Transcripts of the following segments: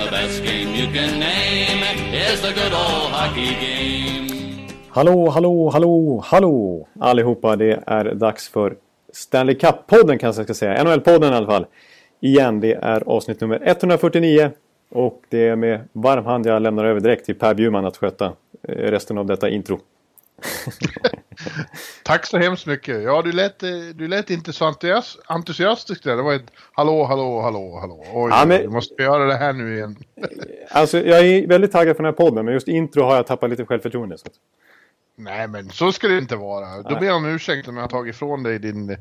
The best game you can name is the good old hockey game. Hallå, hallå, hallå, hallå allihopa. Det är dags för Stanley Cup-podden kanske jag ska säga. NHL-podden i alla fall. Igen, det är avsnitt nummer 149. Och det är med varm hand jag lämnar över direkt till Per Bjurman att sköta eh, resten av detta intro. Tack så hemskt mycket. Ja, du lät, eh, du lät inte så entusiastisk där. Det var ett hallå, hallå, hallå, hallå. Oj, ja, men... måste göra det här nu igen. alltså, jag är väldigt taggad för den här podden, men just intro har jag tappat lite självförtroende. Så. Nej, men så ska det inte vara. Då ber jag om ursäkt om jag har tagit ifrån dig din,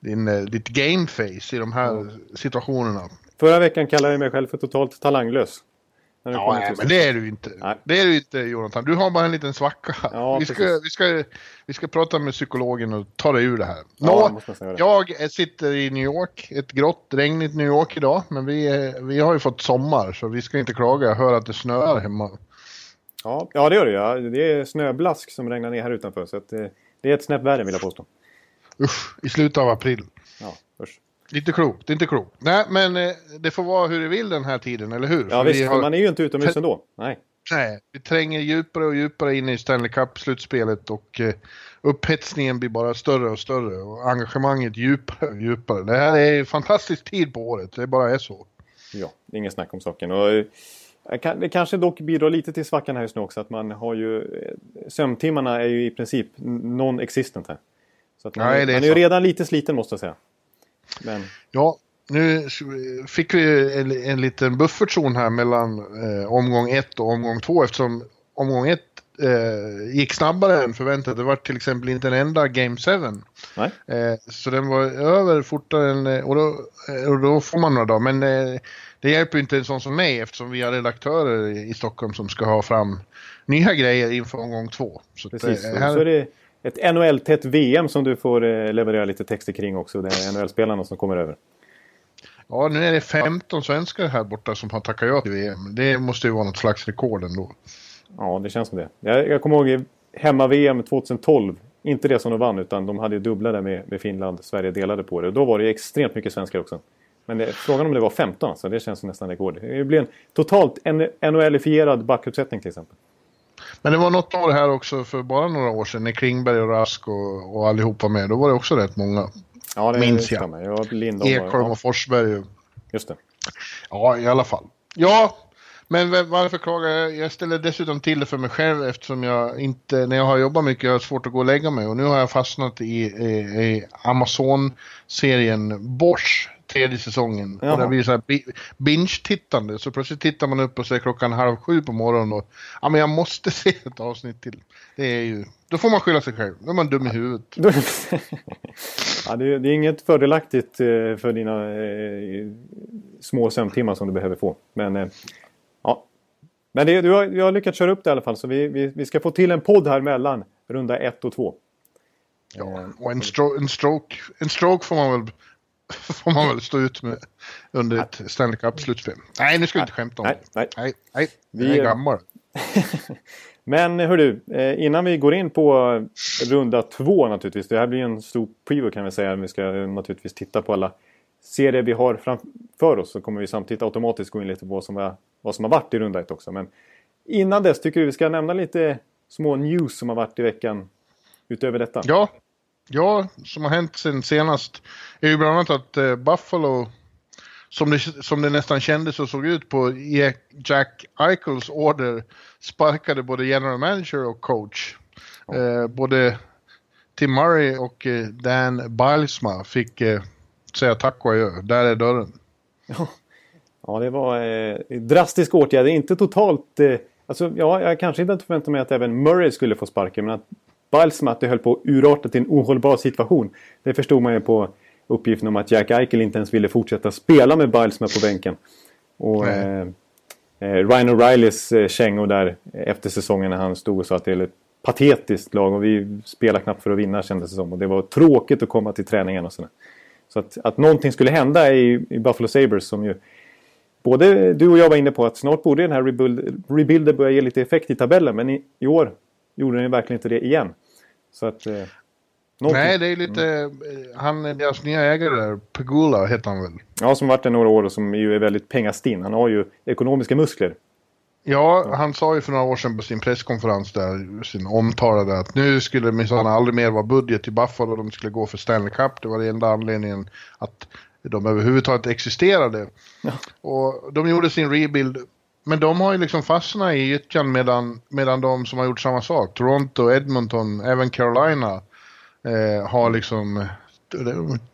din, eh, ditt gameface i de här mm. situationerna. Förra veckan kallade jag mig själv för totalt talanglös. Ja, nej, men det är du inte. Nej. Det är du inte Jonathan. Du har bara en liten svacka. Ja, vi, ska, vi, ska, vi ska prata med psykologen och ta dig ur det här. Ja, Nå, jag sitter i New York, ett grått, regnigt New York idag. Men vi, vi har ju fått sommar så vi ska inte klaga. Jag hör att det snöar hemma. Ja, ja det gör det ja. Det är snöblask som regnar ner här utanför. Så det, det är ett snäpp värre vill jag påstå. Usch, i slutet av april. Ja, usch. Inte klokt, inte klokt. Nej, men eh, det får vara hur det vill den här tiden, eller hur? Ja, för visst, har... man är ju inte utomhus ändå. Nej. Nej, vi tränger djupare och djupare in i Stanley Cup-slutspelet och eh, upphetsningen blir bara större och större och engagemanget djupare och djupare. Det här är en fantastisk tid på året, det bara är så. Ja, inget snack om saken. Och, eh, det kanske dock bidrar lite till svackan här just nu också att man har ju... Eh, sömntimmarna är ju i princip non-existent här. Så att man, Nej, är, man är ju redan lite sliten måste jag säga. Men... Ja, nu fick vi en, en liten buffertzon här mellan eh, omgång ett och omgång två eftersom omgång ett eh, gick snabbare än förväntat. Det var till exempel inte en enda Game 7. Eh, så den var över fortare än... Eh, och då, eh, och då får man några dagar. Men eh, det hjälper inte en sån som mig eftersom vi har redaktörer i Stockholm som ska ha fram nya grejer inför omgång två. Så Precis, det, här... så är det ett NHL-tätt VM som du får eh, leverera lite texter kring också. Det är NHL-spelarna som kommer över. Ja, nu är det 15 svenskar här borta som har tackat ja till VM. Det måste ju vara något slags rekord ändå. Ja, det känns som det. Jag, jag kommer ihåg hemma-VM 2012. Inte det som de vann, utan de hade ju dubbla där med, med Finland. Sverige delade på det. Då var det extremt mycket svenskar också. Men det, frågan om det var 15, alltså, det känns som nästan rekord. Det blir en totalt NHL-ifierad backuppsättning till exempel. Men det var något år här också för bara några år sedan när Klingberg och Rask och, och allihop var med. Då var det också rätt många. Ja, det minns jag. jag Ekholm och Forsberg. Just det. Ja, i alla fall. Ja, men varför klagar jag? Jag ställer dessutom till det för mig själv eftersom jag inte, när jag har jobbat mycket, jag har svårt att gå och lägga mig. Och nu har jag fastnat i, i, i Amazon-serien Bosch tredje säsongen. Jaha. Och det blir så här binge-tittande. Så plötsligt tittar man upp och ser klockan halv sju på morgonen och ja men jag måste se ett avsnitt till. Det är ju, då får man skylla sig själv. Då är man dum i huvudet. ja, det, är, det är inget fördelaktigt eh, för dina eh, små sömntimmar som du behöver få. Men eh, ja. Men det, du, har, du har lyckats köra upp det i alla fall. Så vi, vi, vi ska få till en podd här mellan runda ett och två. Ja, eh, och en, stro en, stroke, en stroke får man väl får man väl stå ut med under ett Stanley Cup-slutspel. Nej, nu ska vi inte skämta om nej, det. Nej, nej. nej. Vi är gammal. Men hör du, eh, innan vi går in på runda två naturligtvis. Det här blir en stor preview kan vi säga. Vi ska naturligtvis titta på alla serier vi har framför oss. Så kommer vi samtidigt automatiskt gå in lite på vad som, är, vad som har varit i runda ett också. Men innan dess tycker vi vi ska nämna lite små news som har varit i veckan utöver detta. Ja, Ja, som har hänt sen senast är ju bland annat att eh, Buffalo, som det, som det nästan kändes och såg ut på Jack Eichels order, sparkade både general manager och coach. Ja. Eh, både Tim Murray och eh, Dan Bilesma fick eh, säga tack och adjö. Där är dörren. Ja, ja det var eh, drastisk åtgärd. Inte totalt... Eh, alltså, ja, jag kanske inte förväntade mig att även Murray skulle få sparken, men att Balsam att det höll på att urarta till en ohållbar situation. Det förstod man ju på uppgiften om att Jack Eichel inte ens ville fortsätta spela med Balsam på bänken. Och, eh, eh, Ryan O'Reillys eh, kängor där efter säsongen när han stod och sa att det är ett patetiskt lag och vi spelar knappt för att vinna kändes det som. Och det var tråkigt att komma till träningen och sådär. Så att, att någonting skulle hända i, i Buffalo Sabres som ju både du och jag var inne på att snart borde den här rebuild, rebuilden börja ge lite effekt i tabellen. Men i, i år gjorde den verkligen inte det igen. Så att... Eh, Nej, det är lite... Mm. Han, deras nya ägare där, Pegula heter han väl? Ja, som varit där några år och som ju är väldigt pengastinn. Han har ju ekonomiska muskler. Ja, han sa ju för några år sedan på sin presskonferens där, sin omtalade att nu skulle det minsann aldrig mer vara budget i Buffalo, de skulle gå för Stanley Cup. Det var den enda anledningen att de överhuvudtaget existerade. Ja. Och de gjorde sin rebuild, men de har ju liksom fastnat i gyttjan medan, medan de som har gjort samma sak, Toronto, Edmonton, även Carolina, eh, har liksom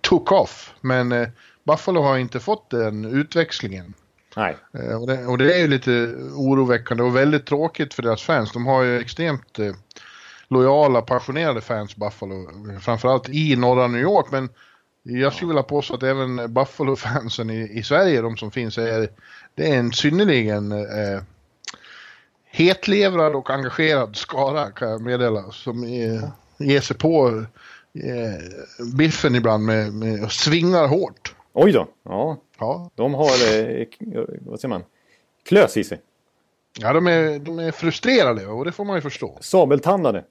took off. Men eh, Buffalo har inte fått den utväxlingen. Nej. Eh, och, det, och, det, är ju lite oroväckande och väldigt tråkigt för deras fans. De har ju extremt eh, lojala, passionerade fans Buffalo. Framförallt i norra New York. Men jag skulle vilja påstå att även Buffalo-fansen i, i, Sverige, de som finns, är, det är en synnerligen eh, hetlevrad och engagerad skara kan jag meddela. Som är, ger sig på eh, biffen ibland med, med, och svingar hårt. Oj då. Ja. ja. De har, eh, vad säger man, klös i sig. Ja, de är, de är frustrerade och det får man ju förstå. Sabeltandade.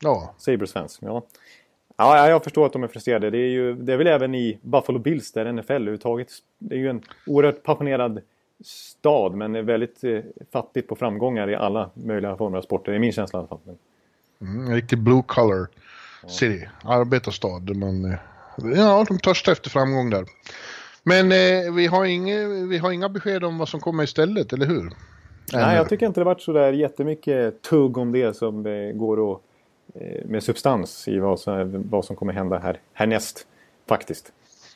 Ja. Sabres fans, ja. Ja, jag förstår att de är frustrerade. Det är, ju, det är väl även i Buffalo Bills där NFL överhuvudtaget. Det är ju en oerhört passionerad stad men är väldigt eh, fattigt på framgångar i alla möjliga former av sporter. Det är min känsla i alla fall. Mm, en riktig blue collar city, arbetarstad. Där man, eh, ja, de törstar efter framgång där. Men eh, vi, har inga, vi har inga besked om vad som kommer istället, eller hur? Nej, jag tycker inte det varit så där jättemycket tugg om det som det går att eh, med substans i vad som, vad som kommer hända här härnäst faktiskt.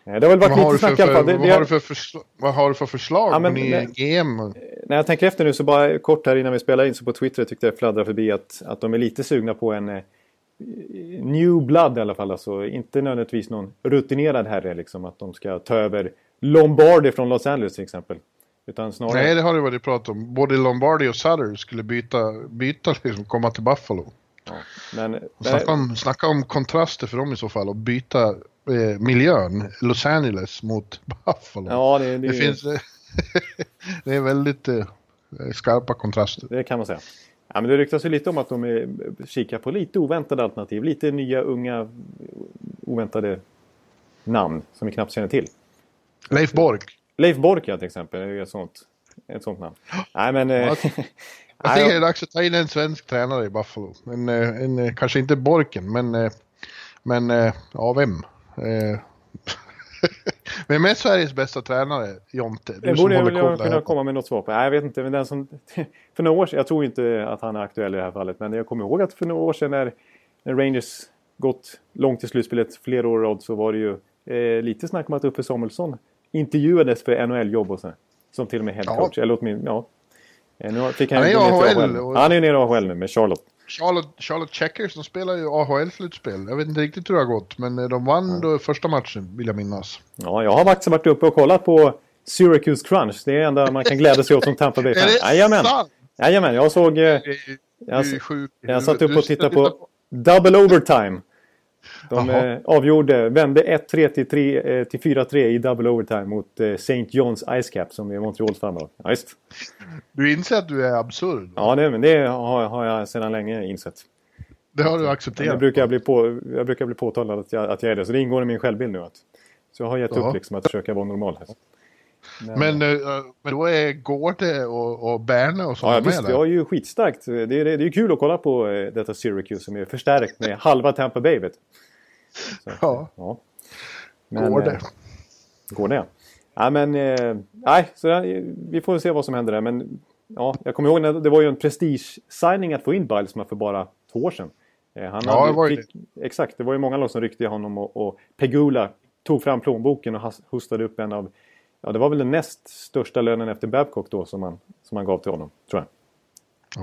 Eh, det har väl varit vad lite snack i alla fall. vad, har du för förslag, vad har du för förslag ja, men, ny GM? När jag tänker efter nu så bara kort här innan vi spelar in så på Twitter tyckte jag fladdra förbi att, att de är lite sugna på en new blood i alla fall. Alltså inte nödvändigtvis någon rutinerad herre liksom. Att de ska ta över Lombardi från Los Angeles till exempel. Utan snarare... Nej, det har det varit prat om. Både Lombardi och Sutter skulle byta, byta liksom, komma till Buffalo. Ja, men, snacka, om, snacka om kontraster för dem i så fall och byta eh, miljön, Los Angeles mot Buffalo. Ja, det, det, det finns... det är väldigt eh, skarpa kontraster. Det kan man säga. Ja, men det ryktas ju lite om att de är, kikar på lite oväntade alternativ. Lite nya, unga, oväntade namn som vi knappt känner till. Leif Bork. Leif Bork, ja, till exempel. är ett sånt, ett sånt namn. Nej, men... Ja, jag tycker det är dags att ta in en svensk tränare i Buffalo. En, eh, en, kanske inte Borken, men... Eh, men ja, vem? Vem är Sveriges bästa tränare, Jonte? Du det borde jag väl kunna komma med något svar på. Nej, jag vet inte. Men den som, för några år sedan, jag tror inte att han är aktuell i det här fallet. Men jag kommer ihåg att för några år sedan när, när Rangers gått långt i slutspelet flera år i rad så var det ju eh, lite snack om att Uffe Samuelsson intervjuades för NHL-jobb och så. Som till och med headcoach. Ja. Eller åtminstone, ja. Eh, nu fick han, han är AHL. Och... Han är nere i AHL nu med Charlotte. Charlotte, Charlotte Checkers, de spelar ju AHL-slutspel. Jag vet inte riktigt hur det har gått, men de vann då första matchen, vill jag minnas. Ja, jag har faktiskt varit uppe och kollat på Syracuse Crunch. Det är det enda man kan glädja sig åt som Tampa Bay-fan. Jajamän! Jajamän, jag såg... Eh, jag, jag satt upp och tittade på Double Overtime. De eh, avgjorde, vände 1-3 till, 3, eh, till 4-3 i double overtime mot eh, St. John's Ice Cap som är Montreals farmarlag. Ja, just. Du inser att du är absurd? Ja, det, men det har, har jag sedan länge insett. Det har du accepterat? Jag brukar bli, på, jag brukar bli påtalad att jag, att jag är det, så det ingår i min självbild nu. Att, så jag har gett Jaha. upp liksom att försöka vara normal här. Men, men, eh, men då är Gårde och, och Berne och sådana ja, med visst, där? Ja, ju skitstarkt. Det är, det, är kul att kolla på eh, detta Syracuse som är förstärkt med halva Tampa Bay. Vet. Så, ja. ja. Men, går det? Eh, går det? Ja, men eh, nej, så där, vi får se vad som händer där. Men ja, jag kommer ihåg när det var ju en prestige-signing att få in Biles för bara två år sedan. Eh, han ja, det var ju det. Exakt, det var ju många lag som ryckte i honom och, och Pegula tog fram plånboken och hostade upp en av Ja, det var väl den näst största lönen efter Babcock då som man, som man gav till honom, tror jag.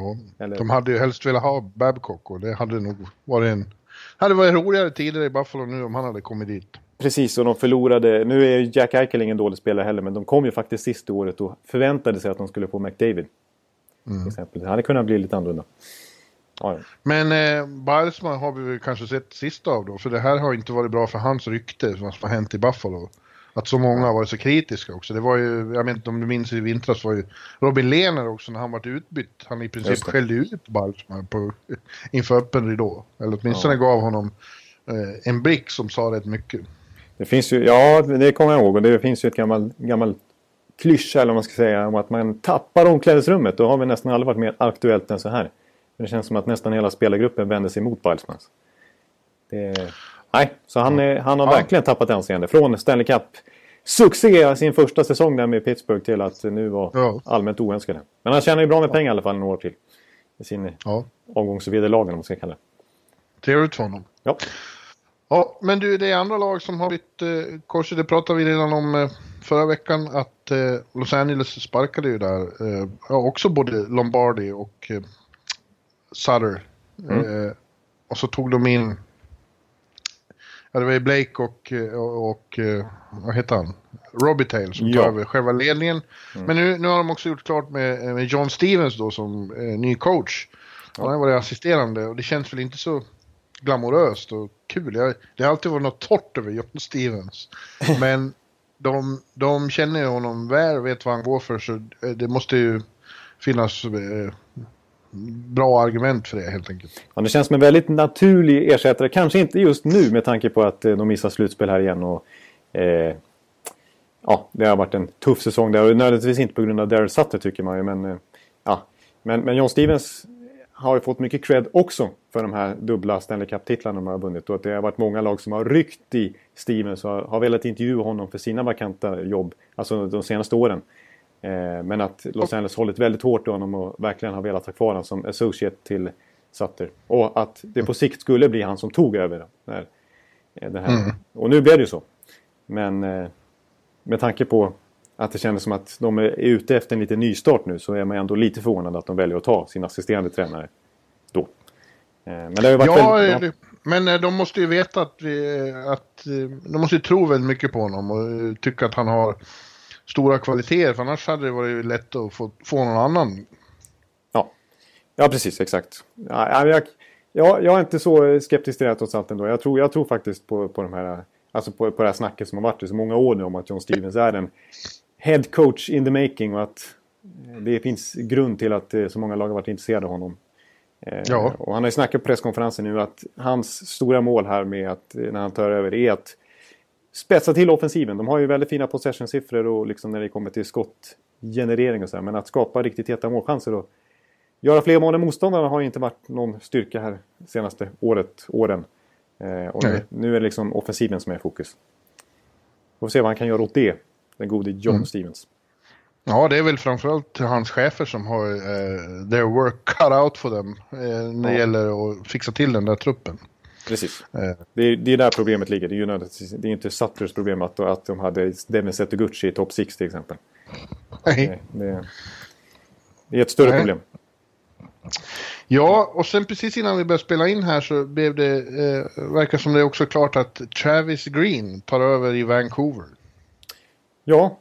Ja, Eller... de hade ju helst velat ha Babcock och det hade nog varit en hade varit roligare tider i Buffalo nu om han hade kommit dit. Precis, och de förlorade. Nu är Jack Eichel ingen dålig spelare heller, men de kom ju faktiskt sist i året och förväntade sig att de skulle få McDavid. Mm. Exempel. Det hade kunnat bli lite annorlunda. Ja, ja. Men eh, Bilesman har vi kanske sett sist av då, för det här har inte varit bra för hans rykte, vad som har hänt i Buffalo. Att så många har varit så kritiska också. Det var ju, jag vet inte om du minns i vintras var ju Robin Lehner också när han var utbytt. Han i princip skällde ut Balsman på, inför öppen ridå. Eller åtminstone ja. gav honom eh, en blick som sa rätt mycket. Det finns ju, ja det kommer jag ihåg och det finns ju ett gammalt, gammalt klyscha eller vad man ska säga om att man tappar omklädningsrummet. Då har vi nästan aldrig varit mer aktuellt än så här. Det känns som att nästan hela spelargruppen vänder sig mot Bilesmans. Det, nej, så han, är, han har ja. verkligen tappat anseende. Från Stanley Cup succé sin första säsong där med Pittsburgh till att nu vara ja. allmänt oönskade. Men han tjänar ju bra med pengar i alla fall några år till. I sin ja. avgångsvederlag om man ska kalla det. Trevligt för honom. Ja. Ja, men du, det är andra lag som har blivit eh, korsade. Det pratade vi redan om eh, förra veckan att eh, Los Angeles sparkade ju där. Eh, också både Lombardi och eh, Sutter. Mm. Eh, och så tog de in Ja, det var ju Blake och, och, och vad heter han? Robitaille som ja. tar över själva ledningen. Mm. Men nu, nu har de också gjort klart med, med John Stevens då som eh, ny coach. Han har varit assisterande och det känns väl inte så glamoröst och kul. Jag, det har alltid varit något torrt över John Stevens. Men de, de känner honom väl och vet vad han går för så det måste ju finnas eh, bra argument för det helt enkelt. Ja, det känns som en väldigt naturlig ersättare. Kanske inte just nu med tanke på att eh, de missar slutspel här igen. Och, eh, ja, det har varit en tuff säsong där. Och nödvändigtvis inte på grund av Daryl Sutter tycker man ju. Men, eh, ja. men, men John Stevens har ju fått mycket cred också för de här dubbla Stanley Cup-titlarna de har vunnit. Och att det har varit många lag som har ryckt i Stevens och har velat intervjua honom för sina vakanta jobb. Alltså de senaste åren. Eh, men att Los Angeles hållit väldigt hårt i honom och verkligen har velat ha kvar honom som associate till Sutter. Och att det på sikt skulle bli han som tog över. När, eh, den här. Mm. Och nu blev det ju så. Men eh, med tanke på att det kändes som att de är ute efter en liten nystart nu så är man ändå lite förvånad att de väljer att ta sin assisterande tränare då. Men det har ju varit ja, väldigt, ja. men de måste ju veta att, vi, att de måste ju tro väldigt mycket på honom och tycka att han har stora kvaliteter, för annars hade det varit lätt att få, få någon annan. Ja, ja precis, exakt. Ja, jag, jag, jag är inte så skeptisk till det trots allt ändå. Jag tror, jag tror faktiskt på, på de här Alltså på, på det här snacket som har varit i så många år nu om att John Stevens är en head coach in the making och att det finns grund till att så många lag har varit intresserade av honom. Eh, ja. Och han har ju snackat på presskonferensen nu att hans stora mål här med att när han tar över är att spetsa till offensiven. De har ju väldigt fina possession-siffror och liksom när det kommer till skottgenerering och så här. Men att skapa riktigt heta målchanser och göra fler mål än motståndarna har ju inte varit någon styrka här senaste året, åren. Eh, och nu, nu, är det liksom offensiven som är i fokus. Får se vad han kan göra åt det, den gode John mm. Stevens. Ja, det är väl framförallt hans chefer som har uh, their work cut out för dem uh, när det gäller att fixa till den där truppen. Precis. Eh. Det, är, det är där problemet ligger. Det är, ju det är inte Sutters problem att, att de hade Devin Zettergucci i topp 6 till exempel. Nej. Det, det, är ett större Nej. problem. Ja, och sen precis innan vi började spela in här så blev det, eh, verkar som det är också klart att Travis Green tar över i Vancouver. Ja,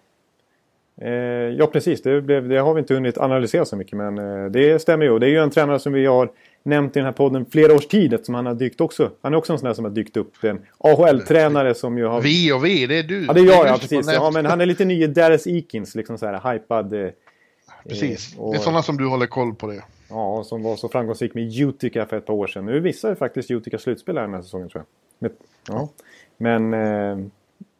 eh, ja precis. Det, blev, det, har vi inte hunnit analysera så mycket men eh, det stämmer ju. Det är ju en tränare som vi har nämnt i den här podden flera års tid eftersom han har dykt också. Han är också en sån där som har dykt upp. En AHL-tränare som ju har... Vi och vi, det är du. Ja, det är jag, ja, precis. Ja, men han är lite ny i Dallas Eakins, liksom så här hypad. Eh, precis, och, det är sådana som du håller koll på det. Ja, som var så framgångsrik med Utica för ett par år sedan. Nu visar faktiskt Utica slutspel här den här säsongen tror jag. Men, ja. men eh,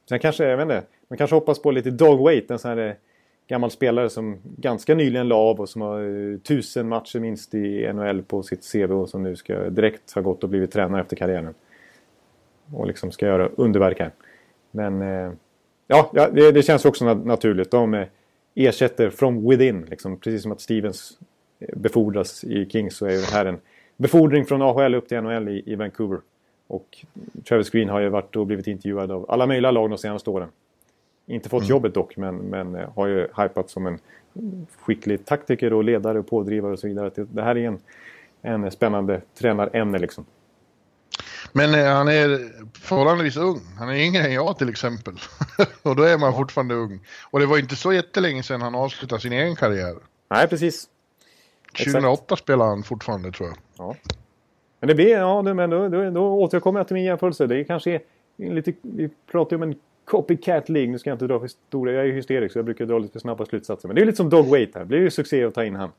sen kanske, jag vet inte, man kanske hoppas på lite dog weight, en sån här eh, gammal spelare som ganska nyligen la av och som har eh, tusen matcher minst i NHL på sitt CV och som nu ska direkt ha gått och blivit tränare efter karriären. Och liksom ska göra underverk här. Men eh, ja, det, det, känns också naturligt. De eh, ersätter from within. Liksom, precis som att Stevens befordras i Kings så är det här en befordring från AHL upp till NHL i, i Vancouver. Och Travis Green har ju varit och blivit intervjuad av alla möjliga lag de senaste åren. Inte fått mm. jobbet dock, men, men eh, har ju hypat som en skicklig taktiker och ledare och pådrivare och så vidare. Det här är en, en spännande tränarämne liksom. Men eh, han är förhållandevis ung. Han är yngre än jag till exempel. och då är man fortfarande ung. Och det var inte så jättelänge sedan han avslutade sin egen karriär. Nej, precis. 2008 Exakt. spelar han fortfarande tror jag. Ja. Men det blir, ja, men då, då, då återkommer jag till min jämförelse. Det är kanske lite, vi pratar ju om en copycat League. Nu ska jag inte dra för stora, jag är hysterisk så jag brukar dra lite för snabba slutsatser. Men det är lite som Dog Wait här. Det blir ju succé att ta in han.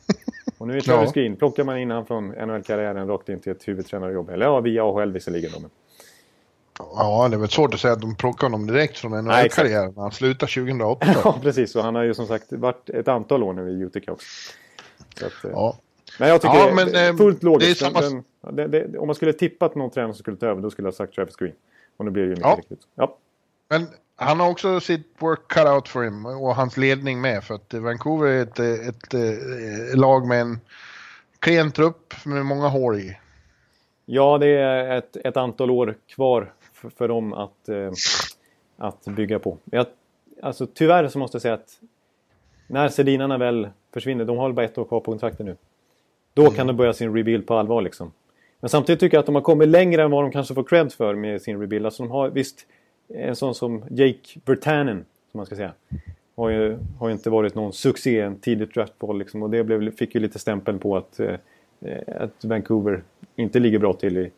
Och nu är Travis ja. Green. Plockar man in han från NHL-karriären rakt in till ett huvudtränarjobb. Eller ja, via AHL visserligen då. Men... Ja, det är väl svårt att säga att de plockar honom direkt från NHL-karriären. Han slutar 2008. ja, precis. Och han har ju som sagt varit ett antal år nu i Utica också. Att, eh, ja. Men jag tycker ja, men, det är eh, fullt logiskt. Det är samma... den, det, det, om man skulle tippat någon tränare som skulle ta över, då skulle jag ha sagt Travis Green. Och nu blir det ju mycket ja. riktigt. Ja. Men han har också sitt work cut out for him och hans ledning med. För att Vancouver är ett, ett, ett, ett lag med en klen trupp med många hål i. Ja, det är ett, ett antal år kvar för, för dem att, eh, att bygga på. Jag, alltså, tyvärr så måste jag säga att när Sedinarna väl försvinner, de har väl bara ett år kvar på kontraktet nu. Då mm. kan de börja sin rebuild på allvar liksom. Men samtidigt tycker jag att de har kommit längre än vad de kanske får cred för med sin rebuild. Alltså de har visst en sån som Jake Bertanen, som man ska säga. Har ju, har ju inte varit någon succé, en tidigt draftball liksom. Och det blev, fick ju lite stämpeln på att, eh, att Vancouver inte ligger bra till i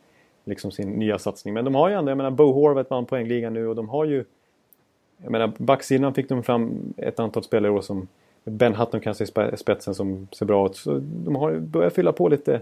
liksom sin nya satsning. Men de har ju ändå, jag menar Bo Horvath vann poängligan nu och de har ju... Jag menar backsidan fick de fram ett antal spelare år som Ben Hutton kanske i spetsen som ser bra ut. Så de har börjat fylla på lite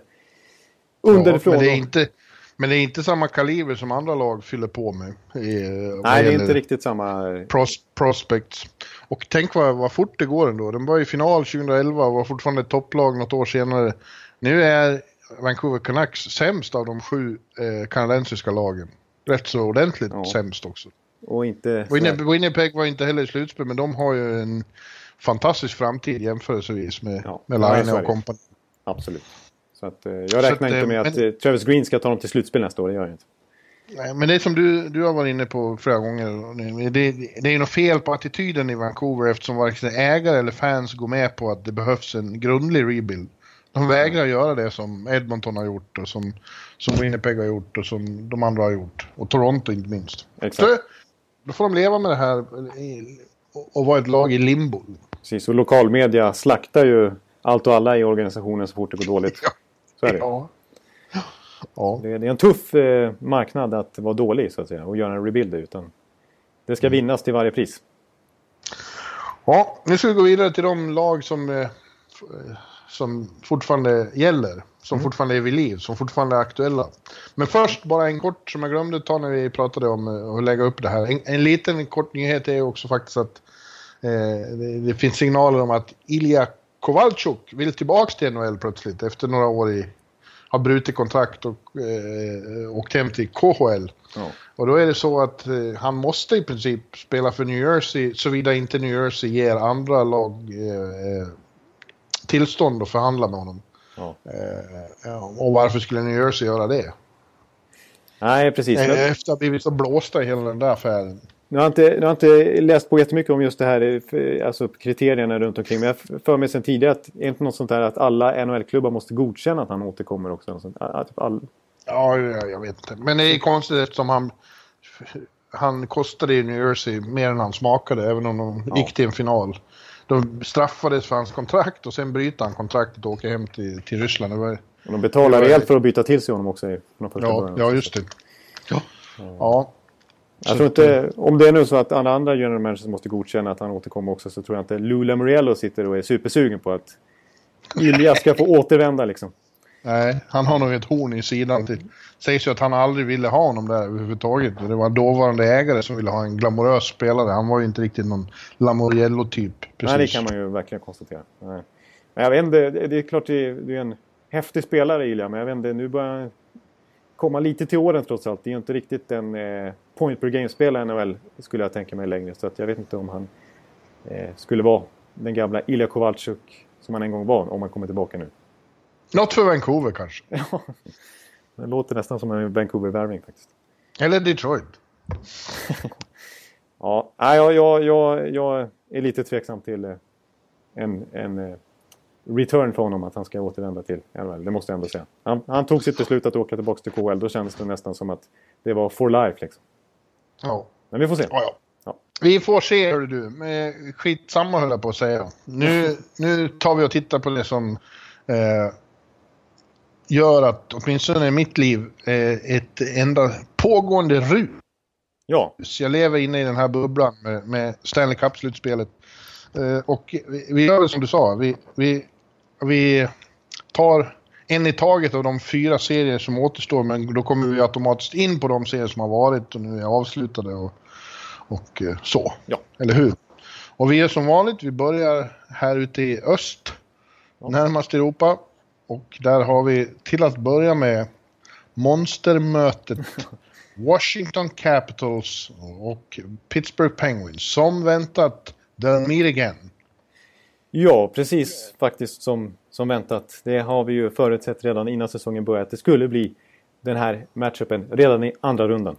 underifrån. Ja, men, det är inte, men det är inte samma kaliber som andra lag fyller på med. I, Nej, det är inte riktigt samma... Pros, prospects. Och tänk vad, vad fort det går ändå. Den var i final 2011 och var fortfarande ett topplag något år senare. Nu är Vancouver Canucks sämst av de sju eh, kanadensiska lagen. Rätt så ordentligt ja. sämst också. Och inte... Winnipeg var inte heller i slutspel, men de har ju en fantastisk framtid jämförelsevis med, ja, med Line och kompani. Absolut. Så att, eh, jag räknar att, inte med men, att eh, Travis Green ska ta dem till slutspel nästa år, det gör jag inte. Nej, men det som du, du har varit inne på flera gånger. Det, det är något fel på attityden i Vancouver eftersom varken ägare eller fans går med på att det behövs en grundlig rebuild. De vägrar göra det som Edmonton har gjort och som, som Winnipeg har gjort och som de andra har gjort. Och Toronto inte minst. Exakt. Så, då får de leva med det här och vara ett lag i limbo. Precis, och lokalmedia slaktar ju allt och alla i organisationen så fort det går dåligt. Ja. Så är det. Ja. Ja. Det, är en tuff eh, marknad att vara dålig så att säga och göra en rebuild utan det ska mm. vinnas till varje pris. Ja, nu ska vi gå vidare till de lag som, eh, som fortfarande gäller. Som mm. fortfarande är vid liv, som fortfarande är aktuella. Men först bara en kort som jag glömde ta när vi pratade om eh, att lägga upp det här. En, en liten kort nyhet är också faktiskt att eh, det, det, finns signaler om att Ilja Kowalczuk vill tillbaka till NHL plötsligt efter några år i... Har brutit kontrakt och eh, åkt hem till KHL. Ja. Och då är det så att eh, han måste i princip spela för New Jersey såvida inte New Jersey ger andra lag eh, tillstånd att förhandla med honom. Ja. Eh, och varför skulle New Jersey göra det? Nej, precis. Eh, efter att ha blivit så blåsta i hela den där affären. Nu har, jag inte, jag har inte läst på jättemycket om just det här, alltså kriterierna runt omkring. Men jag för mig sedan tidigare att är inte något sånt där att alla NHL-klubbar måste godkänna att han återkommer också? Sånt, typ all... Ja, jag vet inte. Men det är konstigt eftersom han, han kostade i New Jersey mer än han smakade, även om de ja. gick till en final. De straffades för hans kontrakt och sen bryter han kontraktet och åker hem till, till Ryssland. Det var, och de betalar rejält för att byta till sig honom också. I, ja, början. ja, just det. Ja. ja. Jag tror inte, om det är nu så att alla andra general managers måste godkänna att han återkommer också så tror jag inte Lou Lamoriello sitter och är supersugen på att Ilja ska få återvända liksom. Nej, han har nog ett horn i sidan. Till. Sägs ju att han aldrig ville ha honom där överhuvudtaget. Det var dåvarande ägare som ville ha en glamorös spelare. Han var ju inte riktigt någon Lamoriello-typ. Nej, det kan man ju verkligen konstatera. Nej. Men jag vet inte, det är klart det är en häftig spelare Ilja, men jag vet inte, nu börjar han komma lite till åren trots allt. Det är ju inte riktigt en eh, point per game-spelare i NHL skulle jag tänka mig längre. Så att jag vet inte om han eh, skulle vara den gamla Ilja Kowalczyk som han en gång var om han kommer tillbaka nu. Något för Vancouver kanske. Ja, det låter nästan som en Vancouver-värvning faktiskt. Eller Detroit. ja, jag, jag, jag, jag är lite tveksam till eh, en, en, eh, return för honom att han ska återvända till NHL. Det måste jag ändå säga. Han, han tog sitt beslut att åka tillbaka till KHL. Då kändes det nästan som att det var for life. Liksom. Ja. Men vi får se. Ja, ja. ja. Vi får se, hör du. Men skitsamma höll jag på att säga. Nu, nu tar vi och tittar på det som eh, gör att åtminstone i mitt liv eh, ett enda pågående rus. Ja. Jag lever inne i den här bubblan med, med Stanley Cup-slutspelet. Eh, och vi, vi gör det som du sa. Vi, vi, vi tar en i taget av de fyra serier som återstår men då kommer vi automatiskt in på de serier som har varit och nu är avslutade och, och eh, så. Ja. Eller hur? Och vi är som vanligt, vi börjar här ute i öst, ja. närmast Europa. Och där har vi till att börja med monstermötet Washington Capitals och Pittsburgh Penguins. Som väntat, they'll meet again. Ja, precis faktiskt som, som väntat. Det har vi ju förutsett redan innan säsongen började att det skulle bli den här matchupen redan i andra rundan.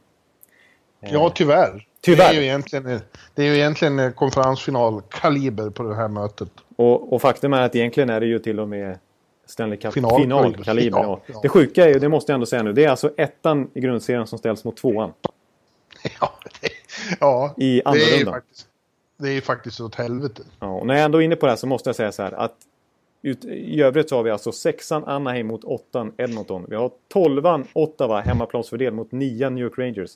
Ja, tyvärr. Tyvärr. Det är ju egentligen, det är ju egentligen konferensfinal-kaliber på det här mötet. Och, och, faktum är att egentligen är det ju till och med Stanley Cup-finalkaliber. Final, ja, ja. Det sjuka är ju, det måste jag ändå säga nu, det är alltså ettan i grundserien som ställs mot tvåan. Ja, det, ja I andra det är rundan. Faktiskt, det är ju faktiskt åt helvete. Ja, och när jag ändå är inne på det här så måste jag säga så här att ut, i övrigt så har vi alltså sexan Anaheim mot åttan Edmonton. Vi har tolvan Ottawa hemmaplansfördel mot nian New York Rangers.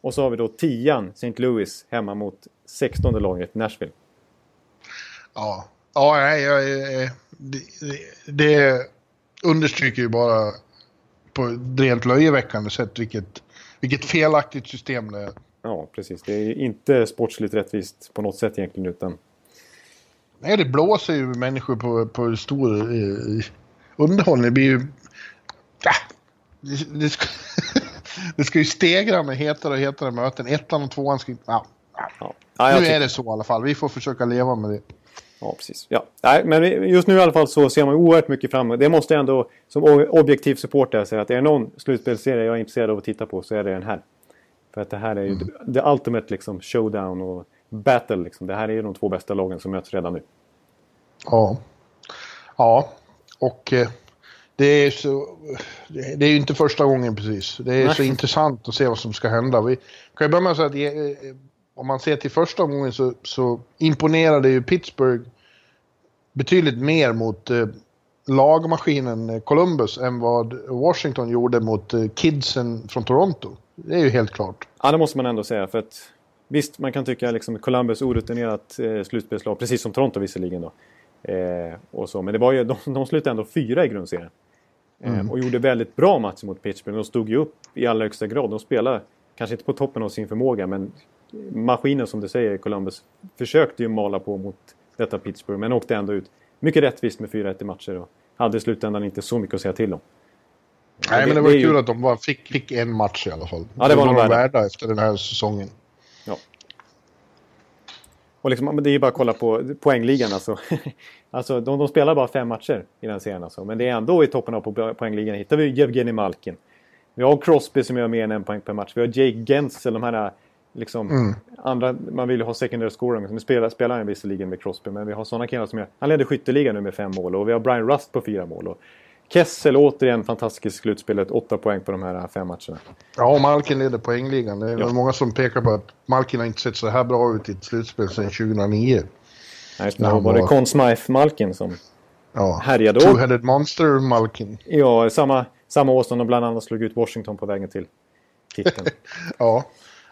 Och så har vi då tian St. Louis hemma mot sextonde laget Nashville. Ja, ja jag, jag, det, det understryker ju bara på ett rent löjeväckande sätt vilket, vilket felaktigt system det är. Ja, precis. Det är inte sportsligt rättvist på något sätt egentligen utan... Nej, det blåser ju människor på, på stor eh, underhållning. Det blir ju... Ja, det, det, ska, det ska ju stegra med hetare och hetare möten. Ettan och tvåan ska... Ja, ja. ja nu är det så i alla fall. Vi får försöka leva med det. Ja, precis. Ja. Nej, men just nu i alla fall så ser man oerhört mycket fram emot. Det måste jag ändå som objektiv supporter säga att är det någon slutspelsserie jag är intresserad av att titta på så är det den här. För att det här är ju mm. the ultimate liksom, showdown och battle. Liksom. Det här är ju de två bästa lagen som möts redan nu. Ja. Ja, och eh, det är så... Det är ju inte första gången precis. Det är Nej. så intressant att se vad som ska hända. Vi kan ju börja med att säga att eh, om man ser till första gången så, så imponerade ju Pittsburgh betydligt mer mot eh, lagmaskinen Columbus än vad Washington gjorde mot kidsen från Toronto. Det är ju helt klart. Ja, det måste man ändå säga. För att, visst, man kan tycka liksom Columbus orutinerat eh, slutspelslag, precis som Toronto visserligen. Då. Eh, och så. Men det var ju, de, de slutade ändå fyra i grundserien. Eh, mm. Och gjorde väldigt bra matcher mot Pittsburgh. De stod ju upp i allra högsta grad. De spelade, kanske inte på toppen av sin förmåga, men maskinen som du säger, Columbus, försökte ju mala på mot detta Pittsburgh, men åkte ändå ut mycket rättvist med 4-1 i matcher och hade i slutändan inte så mycket att säga till om. Nej, det, men det var det kul ju... att de bara fick, fick en match i alla fall. Ja, det var, det var de värda efter den här säsongen. Och liksom, det är ju bara att kolla på poängligan alltså. alltså de, de spelar bara fem matcher i den serien alltså. Men det är ändå i toppen av poängligan hittar vi Jevgenij Malkin. Vi har Crosby som gör mer än en poäng per match. Vi har Jake Gensel, de här liksom, mm. andra, man vill ju ha secondary scoring. Nu spelar, spelar han visserligen med Crosby, men vi har sådana killar som gör... Han leder skytteligan nu med fem mål och vi har Brian Rust på fyra mål. Och Kessel återigen fantastiskt slutspelet, åtta poäng på de här fem matcherna. Ja, och Malkin leder poängligan. Det är ja. många som pekar på att Malkin har inte sett så här bra ut i ett slutspel sedan 2009. Nej, det. Var det Conn Smythe-Malkin som ja. härjade? Two-headed monster Malkin. Ja, samma, samma år som de bland annat slog ut Washington på vägen till titeln. ja.